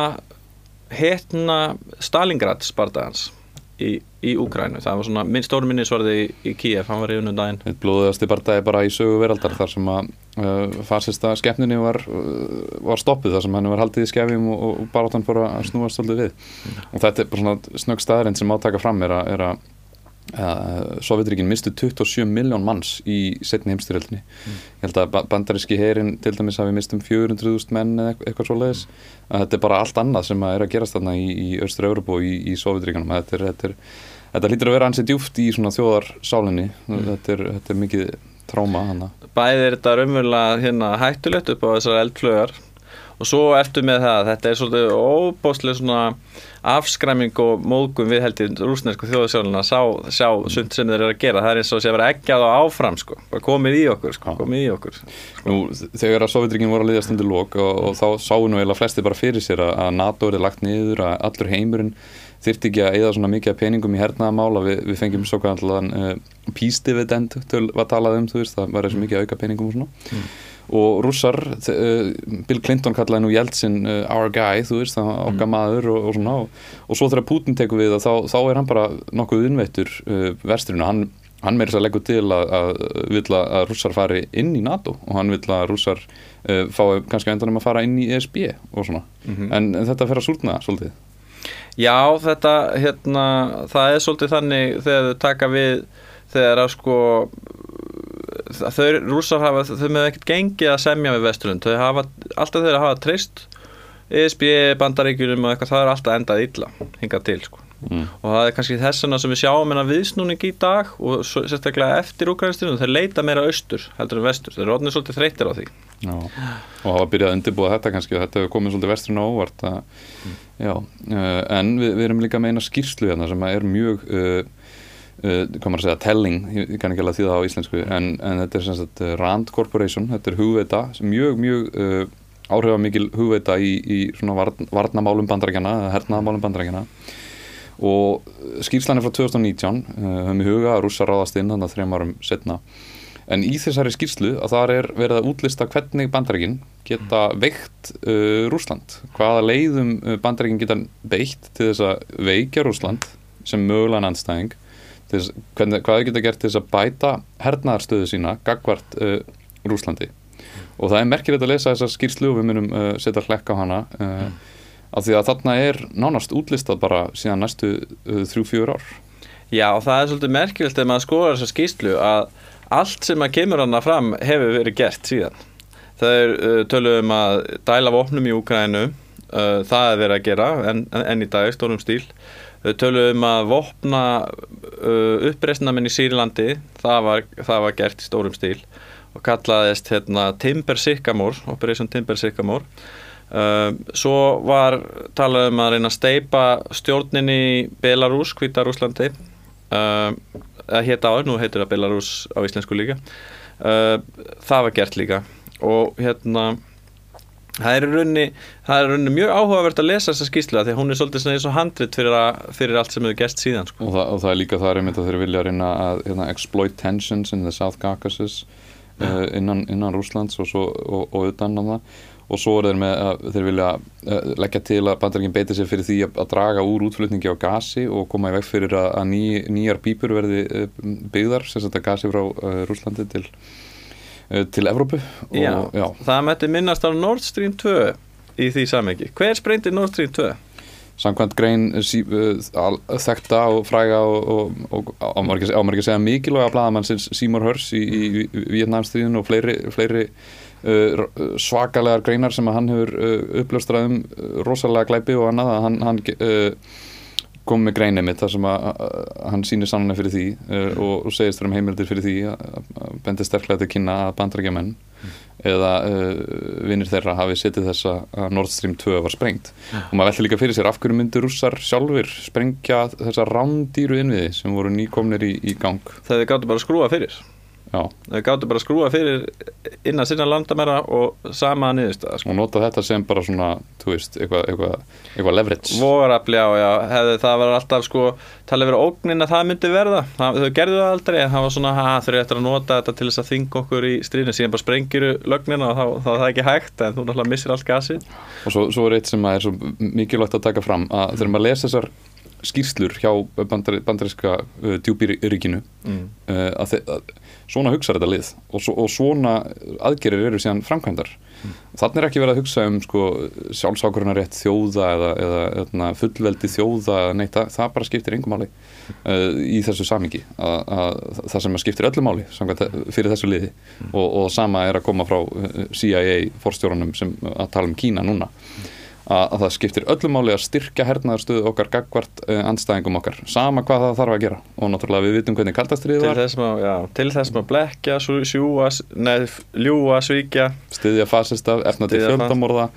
hérna Stalingrad spartagans í, í Úkrænu. Það var svona minn, stór minnisvarði í, í Kíef, hann var í unnum daginn. Eitt blóðuðasti barndagi bara í sögu veraldar þar sem að uh, fasista skepninni var, uh, var stoppuð þar sem henni var haldið í skefjum og, og baráttan fór að snúast svolítið við. Og þetta er bara svona snögg staðarind sem átaka fram er að, er að uh, Sovjetríkin mistu 27 miljón manns í setni heimstyrjöldinni ég held að ba- bandaríski herin til dæmis hafi mistum 400.000 menn eða eitthvað, eitthvað svoleiðis. Að þetta er bara allt annað sem að er að gerast þarna í, í Östur-Európa og í, í Sovjetríkanum þetta þetta er Þetta lítur að vera ansið djúft í svona þjóðarsálinni þetta, er, þetta er mikið tráma hana. Bæði er þetta raunverulega hérna, hættulegt upp á þessar eldflögar og svo eftir með það þetta er svolítið óbóðslega svona afskræming og móðgum við held í rúsnesku þjóðasjálfina sjá, sjá sund sem þeir eru að gera það er eins og sé að vera eggjað á áfram sko. komið í okkur, sko. komið í okkur Nú, þegar að Sovjetríkin voru að liðast undir lok og, og þá sáu nú eiginlega flesti bara fyrir sér að, að NATO er lagt niður, að allur heimurinn þyrfti ekki að eða svona mikið peningum í hernaðamál að við, við fengjum svo kallan uh, peace dividend til að talað um, þú veist, það var þessu mikið auka peningum og svona. Og rússar, uh, Bill Clinton kallaði nú Jeltsin uh, our guy, þú veist, það okkar maður og, og svona og, og svo þegar Putin tekur við það, þá, þá er hann bara nokkuð innveittur uh, vesturinu, hann, hann meira þess að leggur til að, að vill að, rússar fari inn í NATO og hann vill að rússar fái kannski endanum að fara inn í ESB og svona, en, en þetta fer að súrna svolítið. Já, þetta, hérna, það er svolítið þannig þegar þau taka við þegar að sko þau rússar hafa, þau með ekkert gengið að semja við Vesturlund, þau hafa alltaf þeir hafa treyst ESB, bandaríkjunum og eitthvað, það er alltaf endað illa hingað til, sko Mm. og það er kannski þessana sem við sjáum en að viðsnúning í dag og sérstaklega eftir úkrænstinu, þeir leita meira austur heldur en vestur, þeir orðnir svolítið þreytir á því. Já, og hafa byrjað að undirbúa þetta kannski og þetta hefur komið svolítið vesturinn á óvart að, já, uh, en við, við erum líka með eina skýrslu hérna sem er mjög uh, uh, maður að segja, telling. Ég, kann ekki alveg því það á íslensku en, en þetta er sem sagt uh, Rand Corporation. Þetta er hugveita, mjög, mjög uh, áhrifamikil hugveita í, í svona varn, varnamálum bandarækjana eða hernaðamálum bandarækjana og skýrslan er frá 2019 uh, höfum í huga að rússa ráðast inn þannig að þrejum árum setna en í þessari skýrslu að þar er verið að útlista hvernig bandarækin geta veikt uh, Rúsland hvaða leiðum uh, bandarækin geta beitt til þess að veikja Rúsland sem mögulegan anstæðing þess, hvernig, hvað þau geta gert til þess að bæta hernaðarstöðu sína gagvart uh, Rúslandi og það er merkilegt að lesa þessa skýrslu og við munum uh, setja hlekka á hana uh, af því að þarna er nánast útlistað bara síðan næstu uh, þrjú-fjör ár Já, og það er svolítið merkilegt þegar maður skoðar þessa skýslu að allt sem að kemur hana fram hefur verið gert síðan. Það er uh, töluðum að dæla vopnum í Úkrænu, uh, það er verið að gera en, en í dag, stórum stíl. Þau töluðum að vopna uh, uppreisnamenn í Sýrlandi, það var, það var gert í stórum stíl og kallaðist hérna, Timber Sycamore, Operation Timber Sycamore. Uh, svo var talað um að reyna að steipa stjórnin í Belarus, Hvita Rúslandi uh, eða hétta áður, nú heitir það Belarus á íslensku líka. Uh, það var gert líka. Og hérna það er í rauninni, það er í rauninni mjög áhugavert að lesa þessa skýslu því að hún er svolítið svona eins og handrit fyrir, að, fyrir allt sem hefur gest síðan sko. og, það, og það er líka það er einmitt að þeir vilja reyna að hérna, exploit tensions in the South Caucasus uh, innan, innan Rúslands og, svo, og, og utan á það og svo er þeir með að þeir vilja uh, leggja til að bandaríkinn beiti sér fyrir því að, að draga úr útflutningi á gasi og koma í veg fyrir að, að ný, nýjar pípur verði uh, byggðar, sem að gasi frá uh, Rúslandi til, uh, til Evrópu. Og, já, já, það mætti minnast á Nord Stream 2 í því samengi hver sprengdi Nord Stream 2? samkvæmt grein sí, uh, þekkta og fræga og, og, og á maður ekki á maður ekki að segja mikilvæga blaðamannsins Seymour Hurs í, í, í Vietnamstríðinu og fleiri, fleiri svakalegar greinar sem hann hefur uh, uppljóstrað um rosalega glæpi og annað að hann, hann uh, kom með greinið mitt þar sem að, að hann sýnir sannlega fyrir því uh, og, og segist þér um heimildir fyrir því að, bendi sterklega til kynna að bandrækjamenn eða uh, vinnir þeirra hafi setið þess að Nord Stream 2 var sprengt. Og maður velti líka fyrir sér af hverju myndir rússar sjálfur sprengja þessa rándýru innviði sem voru nýkomnir í, í gang? Þegar þið gáttu bara að skrúa fyrir Já, þau gáttu bara að skrúa fyrir innan sinna landamæra og sama niðurstaða sko. og nota þetta sem bara svona, þú veist, eitthvað eitthva, eitthva leverage. Vogarafli á, já, hefði það var alltaf sko, talið verið ógnin að það myndi verða. Það, þau gerðu það aldrei, það var svona þau eru eftir að nota þetta til þess að þinga okkur í stríðinu. Síðan bara sprengiru lögnina og þá, þá er það ekki hægt en þú náttúrulega missir allt gasið. Og svo, svo er eitt sem að er svo mikilvægt að taka fram að þegar maður lesa þessar skýrslur hjá bandar, bandaríska uh, djúpiríkinu mm. uh, að, að svona hugsa þetta lið og, svo, og svona aðgerir eru síðan framkvæmdar. Mm. þannig er ekki verið að hugsa um sko, sjálfsákurunarétt þjóða eða, eða, eða fullveldi þjóða neitt, það, það bara skiptir engum máli uh, í þessu samingi að, að, það sem skiptir öllu máli fyrir þessu liði. Og, og sama er að koma frá uh, CIA forstjórunum sem að tala um Kína núna að, að það skiptir öllu máli að styrkja hernaðarstöðu okkar gagvart uh, andstæðingum okkar. Sama hvað það þarf að gera. Og náttúrulega við vitum hvernig kaldastriðið til var. þess að, já, til þess að blekja, sjúga neð, ljúga, svíkja. Styðja fasista, efna til fjöldamorða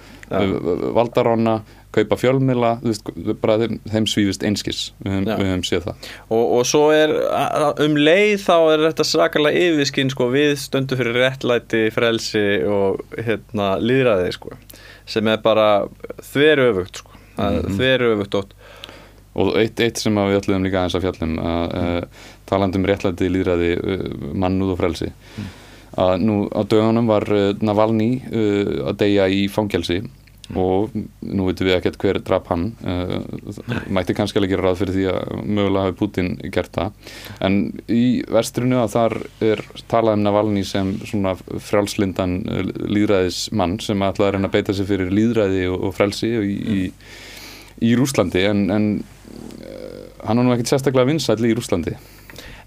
valdarána kaupa fjölmila, þeim, þeim svífist einskis, við höfum, við höfum séð það. Og, og svo er um leið þá er þetta svakalega yfirskinn sko, við stöndum fyrir réttlæti, frelsi og hérna, líðræði sko, sem er bara þveru öfugt sko. mm. -hmm. þveru öfugt ótt og eitt, eitt sem við ætlum líka aðeins að fjallum að uh, talandi um réttlæti líðræði uh, mannúð og frelsi að nú á dögunum var uh, Navalny uh, að deyja í fangelsi og nú veitum við ekkert hver drap hann uh, mætti kannski alveg gera ráð fyrir því að mögulega hafi Putin gert það. En í vestrinu að þar er talað um Navalny sem svona frjálslindan uh, líðræðismann sem ætlaði að reyna að beita sig fyrir líðræði og, frelsi í, í, Rúslandi en, en uh, hann var nú ekkert sérstaklega vinsæll í Rúslandi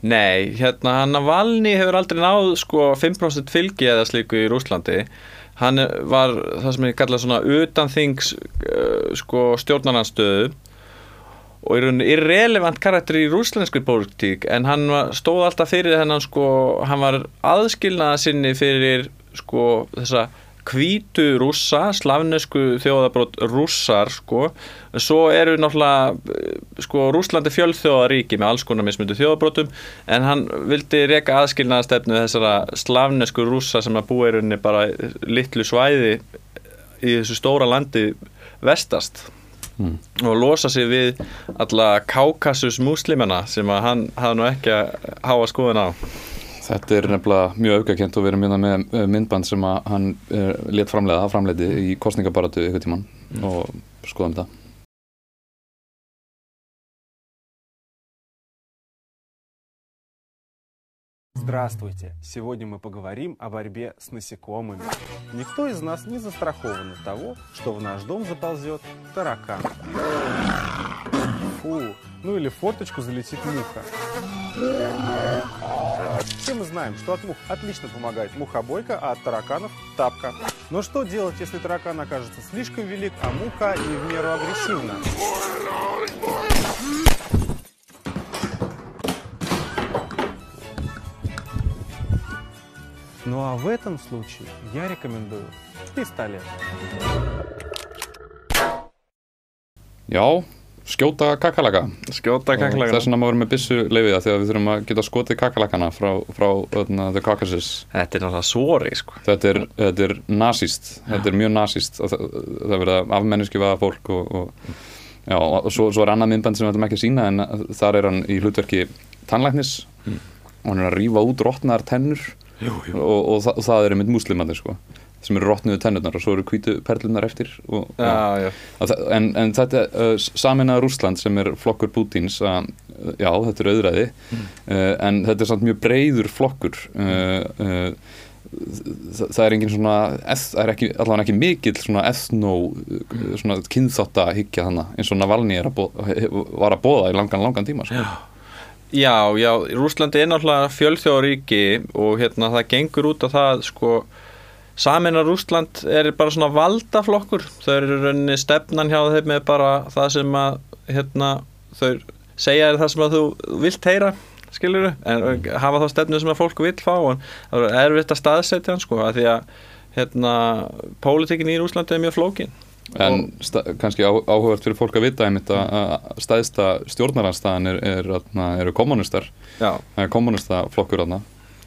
Nei, hérna hann að Valni hefur aldrei náð sko 5% fylgi eða slíku í Rúslandi hann var það sem ég kalla svona utanþings uh, sko stjórnarnanstöðu og er rauninni irrelevant karakter í rúslenskri pólitík en hann var, stóð alltaf fyrir hennan sko hann var aðskilnaða sinni fyrir sko þessa hvítu rússa, slavnesku þjóðabrót rússar sko. Svo eru náttúrulega eh, sko Rúslandi fjölþjóðaríki með alls konar mismundu þjóðabrótum en hann vildi reyka aðskilnaðastefnu þessara slavnesku rússa sem að búa í rauninni bara litlu svæði í þessu stóra landi vestast. Mm. og losa sig við alla Kaukasus múslimana sem að hann hafði nú ekki að háa skoðun á Þetta er nefnilega mjög aukakent og við erum hérna með eh, myndband sem að hann uh, let framleiða, framleiti í kostningabaratu ykkur tíman og skoðum þetta. Здравствуйте! Сегодня мы поговорим о борьбе с насекомыми. Никто из нас не застрахован от того, что в наш дом заползет таракан. Фу, ну или в форточку залетит муха. Все мы знаем, что от мух отлично помогает мухобойка, а от тараканов – тапка. Но что делать, если таракан окажется слишком велик, а муха не в меру агрессивна? Ну а в этом случае я рекомендую пистолет. Já, skjóta kakalaka. skjóta Og kaklega Þess vegna má vera með byssu leifiða þegar við þurfum að geta skotið kakalakana frá, frá öðna, The Caucasus. Þetta er náttúrulega svori sko. Þetta er, þetta er nazíst, þetta er mjög nazíst og það, það verða afmenniski vaða fólk og, og, já, og svo, svo er annað myndband sem við ætlum ekki að sína en þar er hann í hlutverki tannlæknis og hann er að rífa út rótnar tennur jú, jú. Og, og, það, það er einmitt múslimandi sko sem eru rótnuðu tennurnar og svo eru hvítu perlunar eftir og, Já, já. En, en þetta uh, saminað Rússland sem er flokkur Pútins að, uh, já, þetta er auðræði uh, en þetta er samt mjög breyður flokkur uh, uh, það, það er engin svona það er ekki, allavega ekki mikill svona ethno, uh, svona kynþátta higgja þannig eins og Navalny er að var að bóða í langan, langan tíma sko. Já, já, Rúslandi er náttúrulega fjölþjóðaríki og hérna það gengur út á það sko Samin að Rúsland er bara svona valdaflokkur. Þau eru rauninni stefnan hjá þeim með bara það sem að hérna, þau segja er það sem að þú vilt heyra skilur en hafa þá stefnu sem að fólk vill fá og það er erfitt að staðsetja hann sko að því að hérna, pólitíkin í Rúslandi er mjög flókin. En kannski á, áhugavert fyrir fólk að vita einmitt að, að stæðsta stjórnaranstæðan er, er, er, eru kommunistar það er kommunista flokkur þarna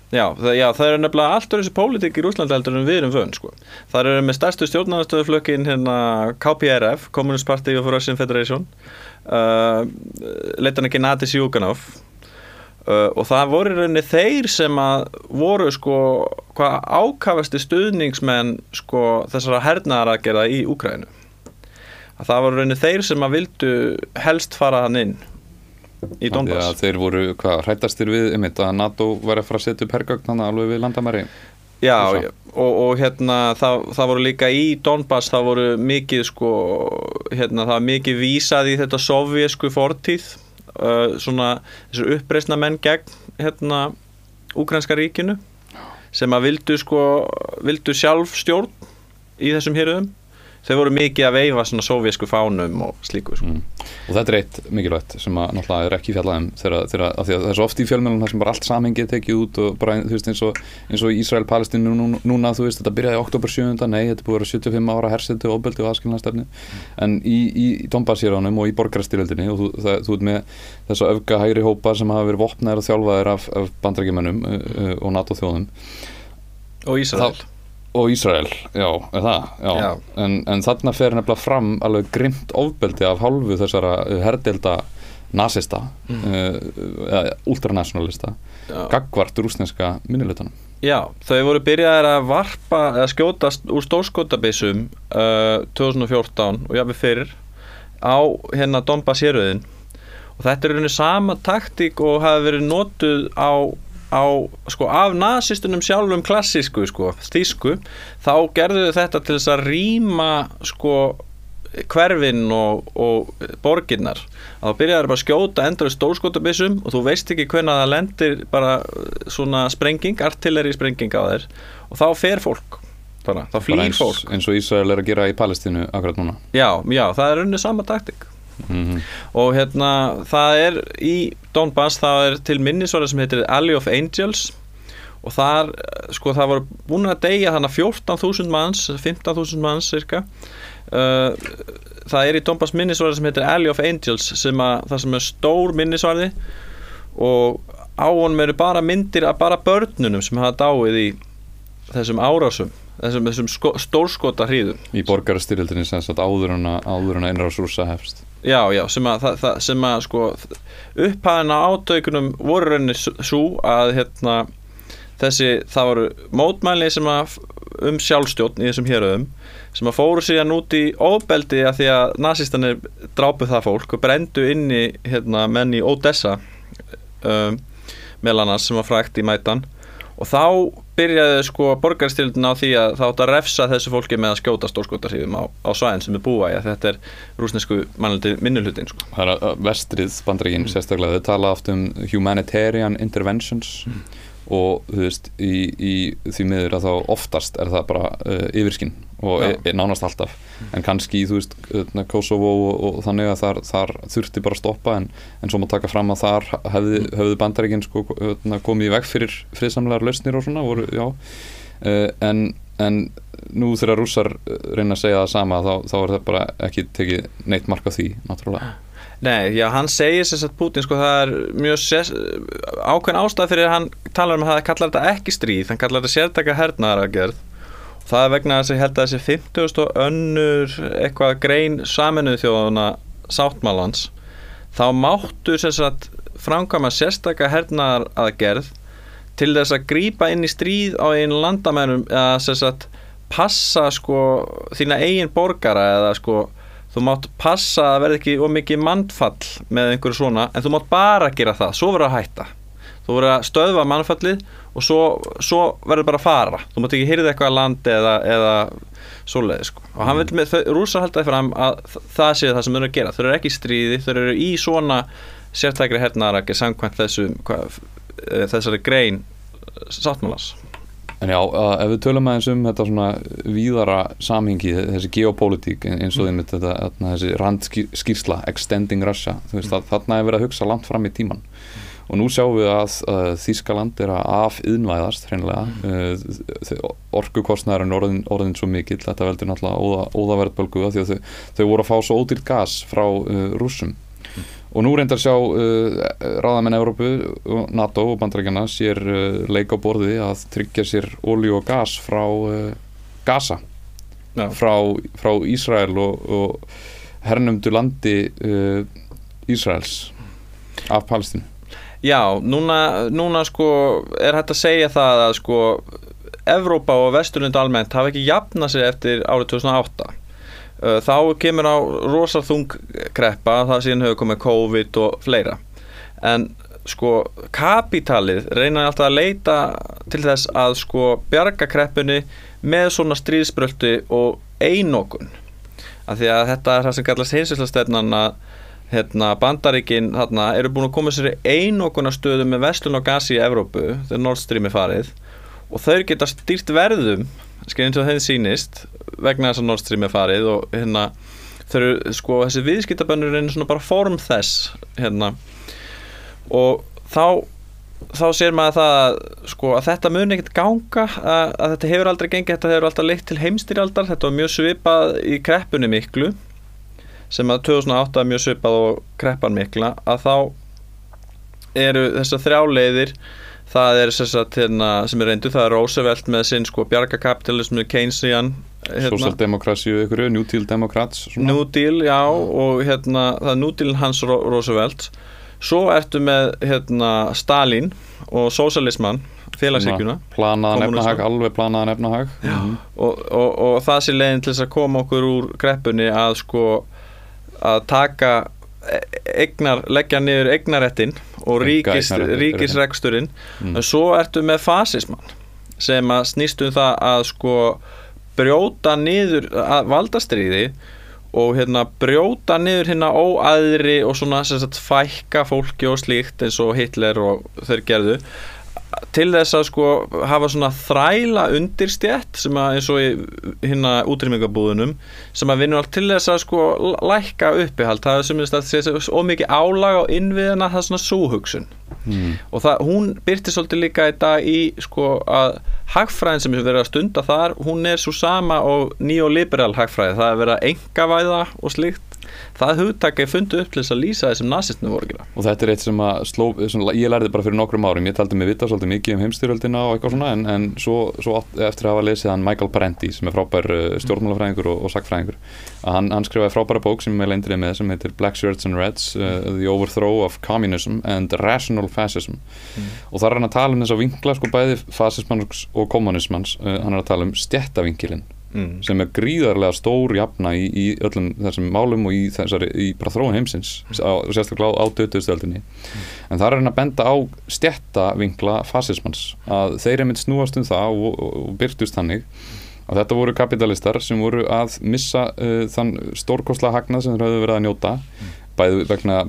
Já, það, já, það eru nefnilega allt öðru þessi pólitík í Rúslandi heldur en við erum vön sko. Það eru með stærstu stjórnarnastöðuflökin hérna KPRF, Communist Party of Russian Federation. Uh, leitan ekki Nadis Júkanov uh, og það voru rauninni þeir sem að voru sko hvað ákafasti stuðningsmenn sko þessara hernaðaragerða í Úkrænu að það voru rauninni þeir sem að vildu helst fara hann inn í Donbass. þeir voru hvað hrættastir við einmitt að NATO væri að fara að setja upp þannig alveg við landamæri? Já, Og og, hérna það, það voru líka í Donbass það voru mikið sko hérna það var mikið vísað í þetta sovjesku fortíð uh, svona þessu uppreisna menn gegn hérna úkrænska ríkinu sem að vildu sko vildu sjálf stjórn í þessum héruðum þau voru mikið að veifa svona sovjesku fánum og slíku sko. mm. og þetta er eitt mikilvægt sem að náttúrulega er ekki fjallaðum þegar, að það er svo oft í fjölmjölum þar sem bara allt samhengið er tekið út og bara þú veist eins og, eins og Ísrael-Palestínu núna, núna þú veist þetta byrjaði oktober 7. nei þetta búið að vera 75 ára hersetu, ofbeldi og aðskilnastefni en í, í, Donbass-séránum og í borgarstyrjöldinni og þú, það, þú ert með þessa öfga hægri hópa sem hafa verið vopnaðir og þjálfaðir af, af bandrækjumennum uh, uh, og NATO þjóðum og Ísrael já, er það? Já. En, en þarna fer nefnilega fram alveg grimt ofbeldi af hálfu þessara uh, herdelda nasista mm. uh, ultranationalista gagvart rúsneska minnilutanum Já, þau voru byrjaðir að varpa eða skjótast úr stórskotabissum uh, 2014 og jáfnir fyrir á hérna Donbass héröðin og þetta er rauninni sama taktík og hafi verið notuð á, á sko, af nazistunum sjálfum klassísku, sko, þýsku þá gerðu þau þetta til þess að rýma sko hverfin og, og borginnar að þá byrjaður bara að skjóta endur stórskotabissum og þú veist ekki hvernig það lendir bara svona sprenging, artilleri sprenging á þér og þá fer fólk bara, þá Bara flýr fólk. eins og Ísrael er að gera í Palestínu akkurat núna. Já, já, það er unni sama taktik mm og hérna það er í Donbass það er til minnisvarða sem heitir Alley of Angels. Og þar, eh, sko það voru búin að deyja þannig 14.000 manns 15.000 manns cirka. Uh, það er í Donbass minnisvarði sem heitir Alley of Angels sem að, það sem er stór minnisvarði. Og á honum eru bara myndir af bara börnunum sem hafa dáið í þessum árásum þessum, þessum sko, stórskota hríðum í borgarastyrjöldinni sem áður en að áður en að innrás rúsa hefst Já, já, sem að, það, það, sem að sko upphæðina átaukunum voru rauninni svo að hérna þessi, það voru mótmæli sem að um sjálfstjórn í þessum héröðum sem að fóru síðan út í óbeldi að því að nazistanir drápu það fólk og brendu inni hérna, menn í Odessa um, meðal annars sem var frækt í mætan og þá byrjaði sko borgarstyrildin á því að það átt að refsa þessu fólki með að skjóta stórskotarsýðum á, á svæðin sem er búa í að þetta er rúsnesku mannaldi minnulutin sko. það er að vestrið bandreikin sérstaklega, þau tala oft um humanitarian interventions og þú veist, í, í því miður að þá oftast er það bara uh, yfirskinn og er, er nánast alltaf. En kannski, þú veist, öðna, Kosovo og, og þannig að þar, þar þurfti bara að stoppa en, en svo má taka fram að þar hefði, hefði bandaríkin sko, öðna, komið í veg fyrir friðsamlegar lausnir og svona voru, uh, en, en nú þegar rússar reyna að segja það sama þá, þá er það bara ekki tekið neitt mark á því, náttúrulega Nei, já, hann segir sér að Putin sko það er mjög sér, ákveðin ástæð fyrir að hann talar um að það kallar þetta ekki stríð, hann kallar þetta sértaka hernaðaragerð það er vegna þess að ég held að þessi 50 og önnur eitthvað grein saminuð þjóðuna sáttmálans þá máttu sér að framkvæma sérstaka hernaðaragerð til þess að grípa inn í stríð á einu landamænum eða sér að passa sko þína eigin borgara eða sko þú mátt passa að verði ekki ómikið mannfall með einhverju svona en þú mátt bara gera það, svo verður að hætta. Þú verður að stöðva mannfallið og svo, svo verður bara að fara. Þú mátt ekki hýrða eitthvað að landi eða, eða svoleiði sko. Og hann vil með, rúsar haldaði fram að það sé það sem eru að gera, þau eru ekki stríði þau eru í svona sértækri hernaðarakir samkvæmt þessu hvað, eh, þessari grein sáttmálans En já, ef við tölum aðeins um þetta svona víðara samhengi, þessi geopólitík eins og þeim þetta, þarna, þessi randskýrsla, extending Russia, þú veist, mm. þarna er verið að hugsa langt fram í tíman. Og nú sjáum við að uh, Þískaland er að afiðnvæðast, hreinlega. Mm. Uh, orkukostnæður er orðin, orðin svo mikill, þetta veldur náttúrulega óða, óðaverðbölgu því að þau, þau voru að fá svo ódýrt gas frá uh, rússum. Og nú reyndar sjá uh, ráðamenn Európu, NATO og bandarækjana sér uh, leik á borði að tryggja sér olíu og gas frá uh, Gaza, frá, frá Ísrael og, og hernumdu landi uh, Ísraels af Palestínu. Já, núna, núna sko er hægt að segja það að sko Evrópa og Vesturlund almennt hafa ekki jafnað sig eftir árið 2008 Uh, þá kemur á rosaþung kreppa, það síðan hefur komið COVID og fleira. En sko kapitalið reynir alltaf að leita til þess að sko bjarga kreppunni með svona stríðsbröldi og einokun. Af því að þetta er það sem kallast hinsveslastefnan að hérna, bandaríkin þarna, eru búin að koma sér í einokuna með vestlun og gasi í Evrópu þegar Nord Stream er farið. Og þau geta stýrt verðum eins og þeim sýnist vegna þess að Nord Stream er farið og hérna þau eru sko þessi viðskiptabönnur er svona bara form þess hérna. Og þá þá sér maður það að, sko, að þetta mun ekkert ganga að, að þetta hefur aldrei gengið, þetta hefur alltaf leitt til heimstyrjaldar þetta var mjög svipað í kreppunni miklu sem að 2008 er mjög svipað og kreppan mikla að þá eru þessar þrjáleiðir það er sagt, hérna, sem er reyndu, það er Roosevelt með sinn sko bjargakapitalismu Keynesian hérna, Sósaldemokrasi og ykkur, New Deal Democrats svona. New Deal, já, og hérna, það er New Deal hans Ro Roosevelt svo ertu með hérna, Stalin og sósalisman félagshyggjuna Svona planaðan efnahag, alveg planaðan efnahag Mhm. og, og, og það sé leiðin til þess að koma okkur úr kreppunni að sko að taka e- eignar, leggja niður eignarettin og ríkis, ríkisreksturinn Mm. en svo ertu með fasismann sem að snýst um það að sko brjóta niður valdastriði og hérna brjóta niður hérna óæðri og svona sem sagt fækka fólki og slíkt eins og Hitler og þeir gerðu til þess að sko hafa svona þræla undirstjætt sem að eins og í hérna útrýmingabúðunum sem að vinnur allt til þess að sko lækka uppihald, það er sem að sé ómikið álag á innviðina það er svona súhugsun Mm. og það, hún byrti svolítið líka í dag í sko að hagfræðin sem er verið að stunda þar hún er svo sama og neoliberal hagfræði, það er verið að engavæða og slíkt, það hugtak er fundið upp til þess að lýsa þessum nazistinu voru ekki og þetta er eitt sem að sló, svona, ég lærði bara fyrir nokkrum árum, ég taldi mig vita svolítið mikið um heimstyrjöldina og eitthvað svona en, en svo, svo eftir að hafa lesið hann Michael Parenti sem er frábær uh, stjórnmálafræðingur og, og sagfræðingur að hann, hann skrifaði frábæra bók sem ég leindir með sem heitir Black Shirts and Reds uh, The Overthrow of Communism and Rational Fascism. Og þar er hann að tala um þess að vinkla sko bæði fasismans og kommunismans uh, hann er að tala um stjættavinkilinn Mm. sem er gríðarlega stór jafna í, í öllum þessum málum og í þessari í bara þróun heimsins á, sérstaklega á, á 2000-öldinni en það er hann að benda á stjættavinkla fasismans að þeir er mynd snúast um það og, og, byrtust þannig að þetta voru kapitalistar sem voru að missa uh, þann stórkostla hagnað sem þeir höfðu verið að njóta bæði vegna,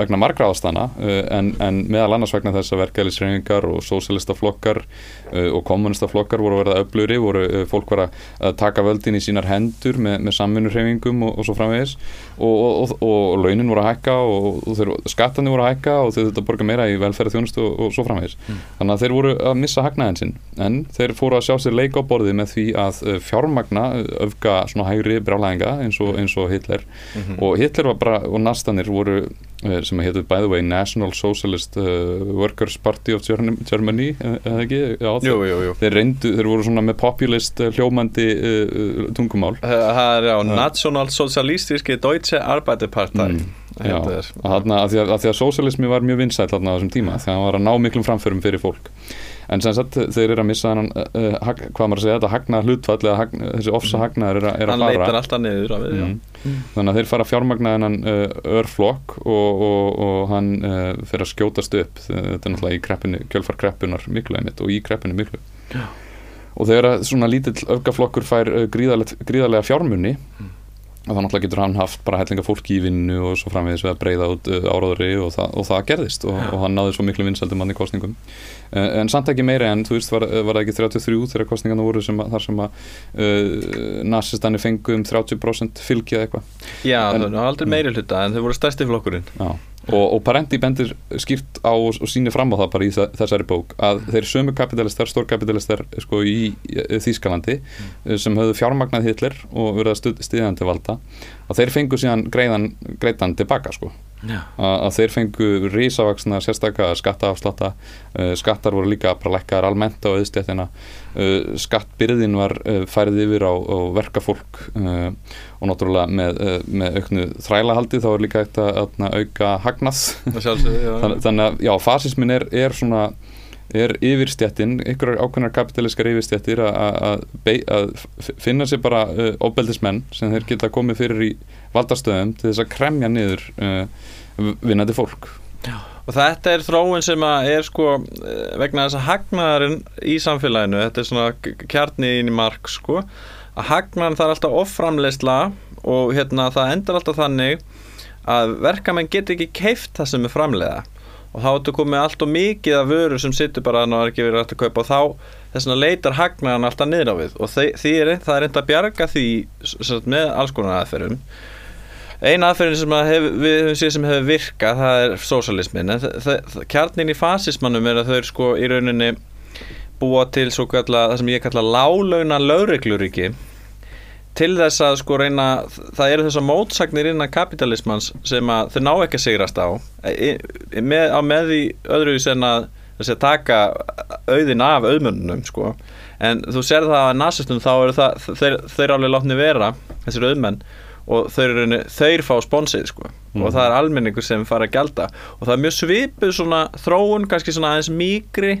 vegna margra ástana uh, en, en meðal annars vegna þess að verkefælisreiningar og sósélistaflokkar uh, og kommunistaflokkar voru að verða öfluri, voru uh, fólk var að að taka völdin í sínar hendur með, með samvinnurreifingum og, og svo framvegis. Og, og, og, og launin voru að hækka og, skattarnir voru að hækka og þeir þetta borga meira í velferð þjónustu og, og svo framvegis. Þannig að þeir voru að missa hagnaðin sinn en þeir fóru að sjá sér leik á borði með því að uh, fjármagna uh, öfga svona hægri brjálæðinga eins og, eins og Hitler. Og Hitler var bara og nastanir voru uh, sem að hétu by the way National Socialist uh, Workers Party of Germany, uh, eða ekki? Já, Jú, jú, jú. Þeir reyndu, þeir voru svona með populist hljómandi uh, tungumál. Það er á National Socialistiske Deutsche Arbeiterpartei Mm, Já, þarna, að, því að, að því að sósialismi var mjög þarna á þessum tíma því að hann var að ná miklum framförum fyrir fólk en sem sagt þeir eru að missa hann uh, hvað maður að segja, þetta hagna hlutfall eða hagna, þessi ofsa hagnaður er, að- er Hann leitar fara alltaf niður við, já. mm. þannig að þeir fara að fjármagna þennan uh, örflokk og, og, og hann uh, fyrir að skjótast upp þetta er náttúrulega í kreppinu, kjölfar kreppunar miklu einmitt og í kreppinu miklu Já. og þegar svona lítill öfgaflokkur fær gríðarlega, gríðarlega fjármunni og það náttúrulega getur hann haft bara hellinga fólki í vinnu og svo framvegis við að breyða út uh, áráðri og, og það gerðist og, og hann náði svo miklu vinsaldum mann í kostningum uh, en samt ekki meira en þú veist var, var það ekki 33 þegar kostningarna voru sem þar sem að uh, nasistani fengu um 30% fylgi eða eitthvað? Já, En- það var aldrei meiri hluta en þau voru stærsti flokkurinn. Já, og, og Parenti bendir skýrt á og, og sýnir fram á það bara í þessari bók að þeir sömu kapitalistar, stórkapitalistar sko í Þýskalandi sem höfðu fjármagnað Hitler og verið að stuð, stiðandi valda að þeir fengu síðan greiðan, greiðan tilbaka sko. Að, að þeir fengu risavaksna sérstaka skattaafslátta uh, skattar voru líka bara lækkaðar almennt á auðstjættina uh, skattbyrðin var uh, færið yfir á, á verkafólk uh, og náttúrulega með, uh, með auknu þrælahaldi þá er líka eitt að, að auka hagnað. Þannig að já, fasismin er, er svona er yfirstjættin, ykkur ákveðnar kapitaliskar yfirstjættir að- finna sér bara uh, óbeldismenn sem þeir geta komið fyrir í valdastöðum til þess að kremja niður uh, vinnandi fólk. Og þetta er þróun sem að er sko eh, vegna þess að hagnaðarinn í samfélaginu, þetta er svona k- kjarni inn í mark sko, að hagnaðarinn er alltaf offramleysla og hérna það endar alltaf þannig að verkamenn get ekki keift það sem er framleiða og þá ertu komið allt og mikið af vöru sem sittur bara að það er ekki verið hægt að kaupa. Og þá þess vegna leitar hagnaðan alltaf niður á við. Og því, er, það er reynd að bjarga því með alls konar aðferðum. Eina aðferðin sem að hef, við höfum séð sem hefur virkað það er sósalismin en kjarnin í fasismannum er að þau sko í rauninni búa til svo kalla, það sem ég kalla lálauna lögregluríki til þess að sko reyna það eru þessar mótsagnir innan kapitalismans sem að þau ná ekki að sigrast á e- e- með, á með því öðru sem að þessi að taka auðin af auðmönnum sko. en þú sér það að nasistum þá eru það, þeir, þeir alveg látni vera þessir auðmenn og þeir, þeir fá sponsið sko. og það er almenningur sem fara að gjalda og það er mjög svipuð svona þróun kannski svona aðeins mýgri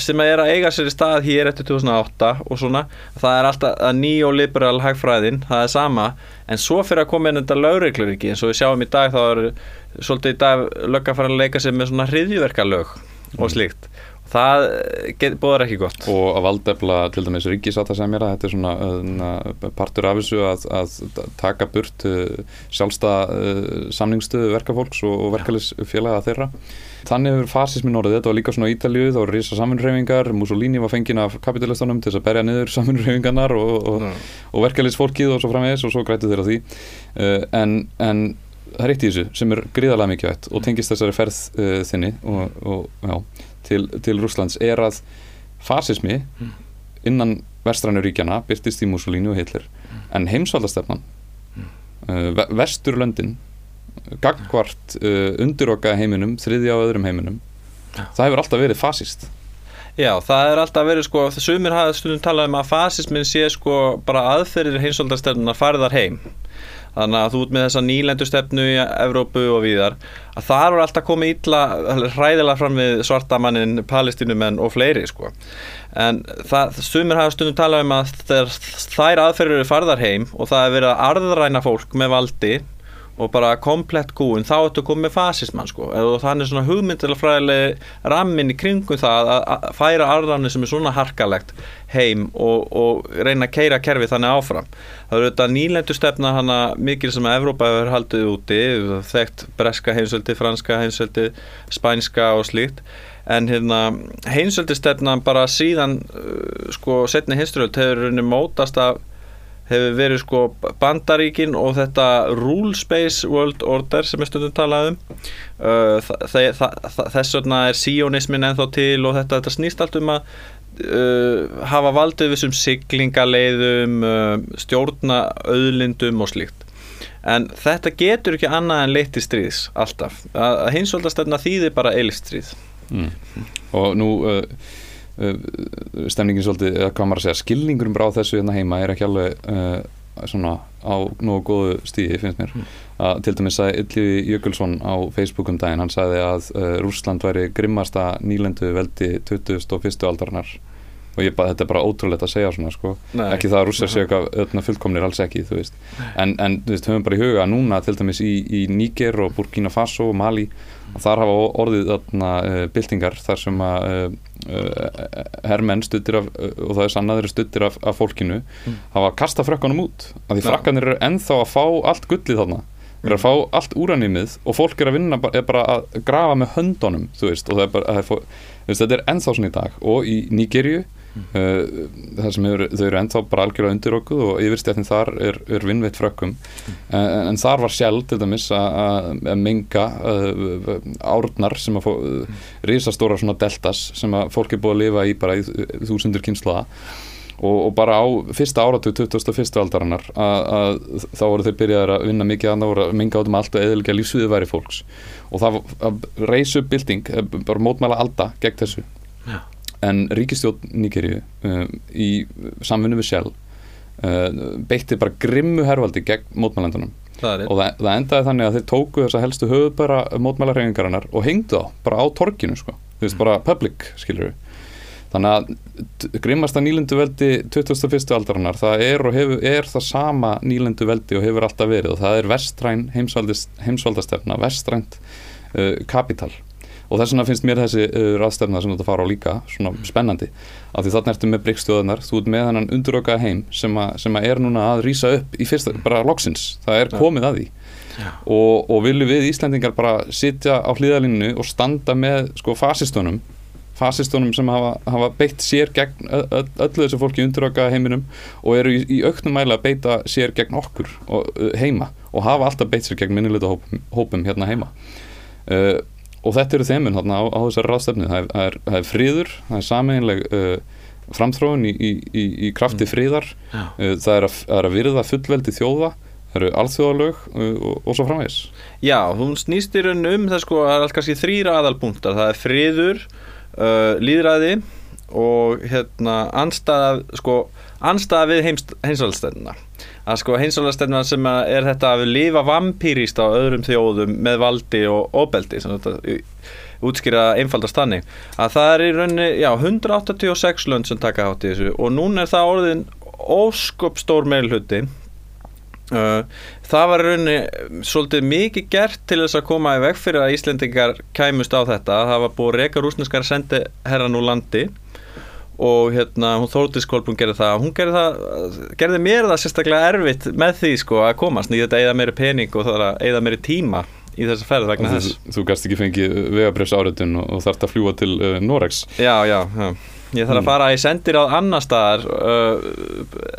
sem er að eiga sér í stað hér eftir 2008 og svona, það er alltaf að neoliberal hagfræðin, það er sama en svo fyrir að koma inn þetta lögregluriki eins og við sjáum í dag þá er svolítið í dag lögga fara að leika sér með svona hriðjuverkalög og slíkt það get, bóðar ekki gott. Og að valdefla til dæmis ríkisáta sem er að þetta er svona uh, partur af þessu að, að taka burt uh, sjálfstæða uh, samningstöðu verkafólks og, og verkefélaga þeirra. Þannig hefur fasismin orðið, þetta var líka svona á Ítalíu þá voru risa saminreyfingar, Mussolini var fenginn af kapitalistunum til að berja niður saminreyfingarnar og, og, Já. og verkefliðsfólkið og svo framvegis og svo grætu þeirra því. En, en það er eitt í þessu sem er gríðarlega mikið vett og tengist þessari ferð þinni og, og, já, til, til Rússlands er að fasismi innan vestrænu ríkjana byrtist í Mussolini og Hitler. En heimsvaldastefnan uh, vesturlöndin gagvart uh, undiroka heiminum þriðja og öðrum heiminum það hefur alltaf verið fasist Já, það er alltaf verið sko, sumir hafa stundum talað um að fasismin sé sko bara aðferðir heimsóldarstefnuna farðar heim þannig að þú ert með þessa nýlendustefnu í Evrópu og víðar. Að það er alltaf komið illa hræðilega fram við svartamannin, palestinumenn og fleiri sko. En það, sumir hafa stundum talað um að þær aðferðir eru farðar heim og það er verið að arðræna fólk með valdi og bara komplett kúin þá ertu komið fasismann sko. Og þannig svona hugmyndilega fræðilegi rammin í kringum það að, að færa arðanir sem er svona harkalegt heim og, og reyna að keira kerfið þannig áfram. Það eru þetta nýlendu stefna hana mikil sem að Evrópa hefur haldið úti þekkt breska heimsöldi, franska heimsöldi spænska og slíkt. En hérna heimsöldi stefna bara síðan uh, sko setni hinsturöld hefur rauninni mótast af hefur verið sko bandaríkin og þetta rule space world order sem er stundum talað um. Uh, þess vegna er sionismin ennþá til og þetta, þetta snýst allt um að uh, hafa valdið við sem siglingaleiðum uh, stjórna auðlindum og slíkt. En þetta getur ekki annað en leitt í stríðs alltaf, að, að hinsvöldastefna þýðir bara eilstríð mm. og nú uh, stemningin svolítið, eða hvað maður að segja skilningurum bara á þessu hérna heima er ekki alveg uh, svona á nógu góðu stíði finnst mér. Að til dæmis að Ylvi Jökulsson á Facebook um daginn, hann sagði að uh, Rússland væri grimmasta nýlendu veldi 21. aldarinnar. Og ég bara, þetta er bara ótrúlegt að segja svona sko, ekki það að rússar séu eitthvað öðna fullkomnir alls ekki, þú veist. En, en þú veist, höfum bara í huga að núna til dæmis í, í Níger og Burkina Faso og Mali og þar hafa orðið þarna uh, byltingar þar sem að uh, uh, hermenn stuttir af og það er sannaður stuttir af, af fólkinu hafa kastað frakkanum út. Af því Já. frakkanir eru ennþá að fá allt gullið þarna. Eru að fá allt úranýmið og fólk er að vinna er bara að grafa með höndunum þú veist, og það er bara, það er, veist, þetta er ennþá svona í dag. Og í Nígerju uh, þar sem eru, þau eru ennþá bara algjörlega undirokkuð og yfirstjættin þar er, er vinnveitt frökkum en, en þar var sjálf til dæmis að- menga uh, árnar sem að uh, risastóra svona deltas sem að fólk er búið að lifa í bara í þúsundur kynnslaða og, og bara á fyrsta áratug 21. aldarinnar að, þá voru þeir byrjaðir að vinna mikið að það voru að menga átum allt og eðilega lífsviði væri fólks og það að reysu bylting, eh, bara mótmæla alda gegn þessu Já. En ríkistjórn Nígeríu um, í samvinnu við Shell uh, beitti bara grimmu hervaldi gegn mótmælendunum. Það og það, það endaði þannig að þeir tóku þessa helstu höfubara mótmælarhefingarinnar og hengdu þá bara á torkinu sko, þú veist bara public skilur við þannig að grimmasta nýlendu veldi 21. aldarinnar það er hefur, er það sama nýlendu veldi og hefur alltaf verið. Og það er vestræn heimsvaldastefna vestrænt uh, kapital og þess vegna finnst mér þessi uh, ráðstefna sem þú ert að fara á líka svona spennandi. Af því þarna ertu með bryggstöðunar þú ert með hennan undurökaða heim sem, a, sem að er núna að rýsa upp í fyrsta, bara loksins, það er komið að því. Og, og viljum við Íslendingar bara sitja á hlýðalínu og standa með sko fasistunum fasistunum sem hafa, hafa beitt sér gegn öllu þessu fólki unduröka heiminum og eru í, í auknum mæli að beita sér gegn okkur og, heima og hafa alltaf beitt sér gegn minnilegta hópum, hópum hérna heima. Uh, og þetta eru þeimun hérna á, á þessari ráðstefni það er, það er, það er friður, það er sameinleg uh, framþróun í, í, í, í krafti friðar. Já. uh, það, er að, það er að virða fullveldi þjóða það eru alþjóðalög uh, og, og svo framvegis. Já, hún snýst í raun um það sko, það er kannski þrýra aðalpunktar, það er friður, uh, líðræði og hérna anstæða sko, anstæða við heimsvaldstæðina að sko heimsvaldstæðina sem er þetta að lifa vampýrist á öðrum þjóðum með valdi og óbeldi útskýra einfaldast þannig að það er í rauninni, já, 186 lönd sem taka hátt í þessu og núna er það orðin ósköp stór meilhutti Uh, það var í rauninni svolítið mikið gert til þess að koma í veg fyrir að Íslendingar kæmust á þetta. Það var búið reyka rúsneskar sendi herran úr landi og hérna hún Þórdís Kolbrún gerði það. Hún gerði, það, gerði mér það sérstaklega erfitt með því sko að komast. Nýtt að eigða meiri pening og það að eigða meiri tíma í þessa ferð vegna þú, þess. þú gast ekki fengið vegabrefs áriðun og, og þarft að fljúa til uh, Noregs. Já, já, já. Ég þarf að fara í sendir á annar staðar uh,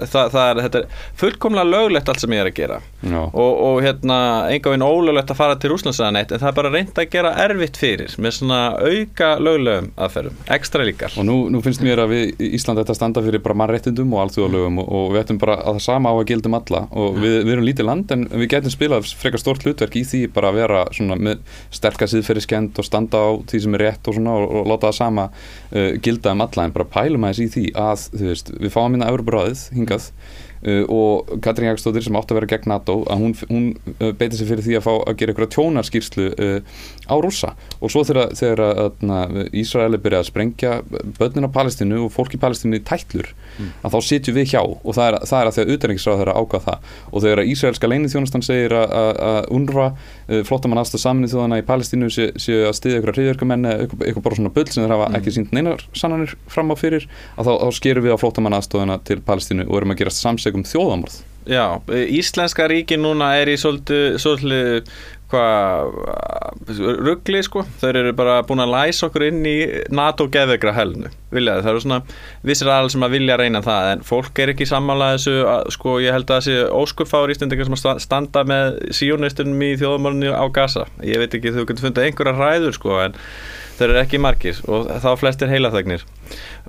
það, það er, þetta er fullkomlega löglegt allt sem ég er að gera. Og, og hérna, enga veginn ólöglegt að fara til Rúslandsæðan eitt en það er bara reynd að gera erfitt fyrir með svona auka löglegum aðferðum, ekstra líkar. Og nú, nú finnst mér að við í Ísland þetta standa fyrir bara mannréttindum og alþjóðalögum og, og við ættum bara að það sama á að gildum alla. Og við, við erum lítið land en við getum spilað frekar stórt hlutverk í því bara að vera svona með sterka síðferðiskend og standa á því sem er rétt og svona og, og láta það sama uh, gilda um alla en bara pælum aðeins í því að veist, við fáum minna Európaráðið hingað Uh, og Katrín Jagstóttir sem átt að vera gegn NATO að hún, hún uh, beiti sig fyrir því að fá að gera einhverja tjónarskýrslu uh, á rússa. Og svo þegar, þegar að Ísraeli byrja að sprengja börnin á Palestínu og fólk í Palestínu í tætlur að þá sitjum við hjá. Og það er, það er að því að utenriksráð þeirra ákvað það. Og þegar að Ísraelska leinithjónustan segir að, að, að UNRWA, flottamann aðstæð saminnið þjóðana í Palestínu sé, sé að stiðja einhverja hriðverkamenn eða eitthvað, eitthvað bara svona bull sem þeir hafa ekki sínt neinar sannanir fram á fyrir að þá, þá skerum við á flottamann aðstöðuna til Palestínu og erum að gerast samsegum þjóðamorð Já, Íslenska ríki núna er í svolítið, svolítið ruggli sko, þau eru bara búin að læsa okkur inn í NATO geðvegra helnu, viljaði, það eru svona vissir aðal sem að vilja reyna það en fólk er ekki sammála þessu, að, sko ég held að það sé óskupfáður ístendingar sem að sta- standa með síjónistunum í þjóðamorðinu á Gaza, ég veit ekki þú getur fundið einhverja ræður sko en þeir eru ekki margir og þá flestir heilaþegnir.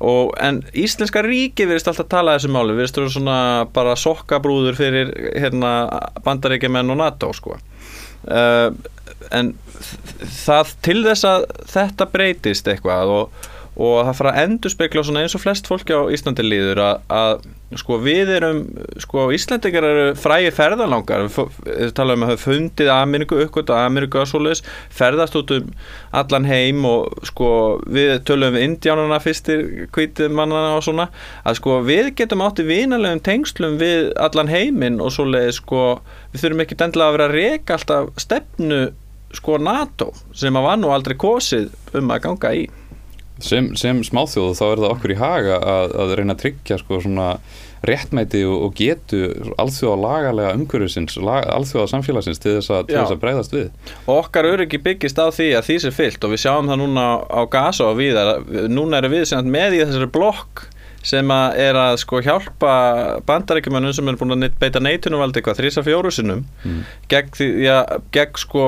Og, en Íslenska ríki verðist alltaf tala þessu máli verðist vera svona bara sokkabrúður fyrir hérna, bandaríkjumenn og NATO sko. Uh, en það til þess að þetta breytist eitthvað og, og það fara að endurspegla svona eins og flest fólki á Íslandi líður að, að sko við erum sko Íslandingar eru frægir ferðalangar. Við fó- við tala um að hafa fundið Ameríku uppgöt að Ameríku að svoleiðis ferðast út um allan heim og sko við tölum við indjánuna fyrstir kvítið mannana og svona. Að sko við getum átti vinalegum tengslum við allan heiminn og svoleiðis sko við þurfum ekki endilega að vera að reka alltaf stefnu sko NATO sem að var nú aldrei kosið um að ganga í sem, sem smáþjóð þá er það okkur í haga að, að reyna að tryggja sko svona réttmæti og, og getu alþjóða lagalega umhverfisins, lag, alþjóða samfélagsins til þess, að, til þess að breyðast við. og okkar öryggi byggist á því að því sé fyllt og við sjáum það núna á Gaza og við núna erum við með í þessari blokk sem að er að sko hjálpa bandarækjumannum sem er búin að neitt- beita neitunumvaldi eitthvað þrísa fjóru sinnum gegn, ja, gegn sko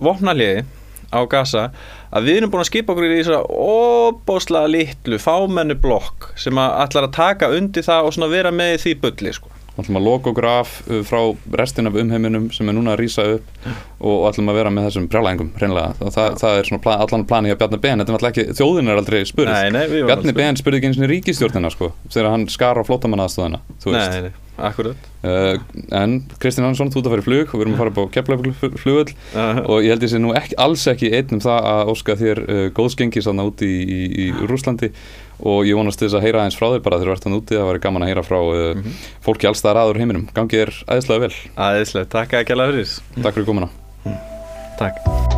vopnaliði á Gaza að við erum búin að skipa okkur í þessara óbóslega litlu fámennu blokk sem að ætlar að taka undir það og vera með því bulli sko Þá ætlum að loka okkur af uh, frá restin af umheiminum sem er núna að rýsa upp og, ætlum að vera með þessum brjálæðingum hreinlega. Það, það, er svona plan, allan plani hjá Bjarni Ben, þetta er alltaf ekki, þjóðin er aldrei spurð. Bjarni Ben spurði ekki eins og ríkistjórnina sko, þegar hann skar á flótamannaðstöðina, þú veist. Nei, nei, akkurat Uh, en Kristinn Hansson, þú ert að fara í flug og við erum að fara upp á Aha. og ég held ég sé nú ekki, alls ekki einn um það að óska þér uh, góðsgengis þarna úti í, í, í Rúslandi og ég vonast þess að heyra aðeins frá þér bara þegar þú ert þarna úti, það væri gaman að heyra frá uh, fólki alls staðar aður heiminum, gangið er æðislega vel. Æðislega, takk að kjalla fyrir. Takk fyrir komuna. Takk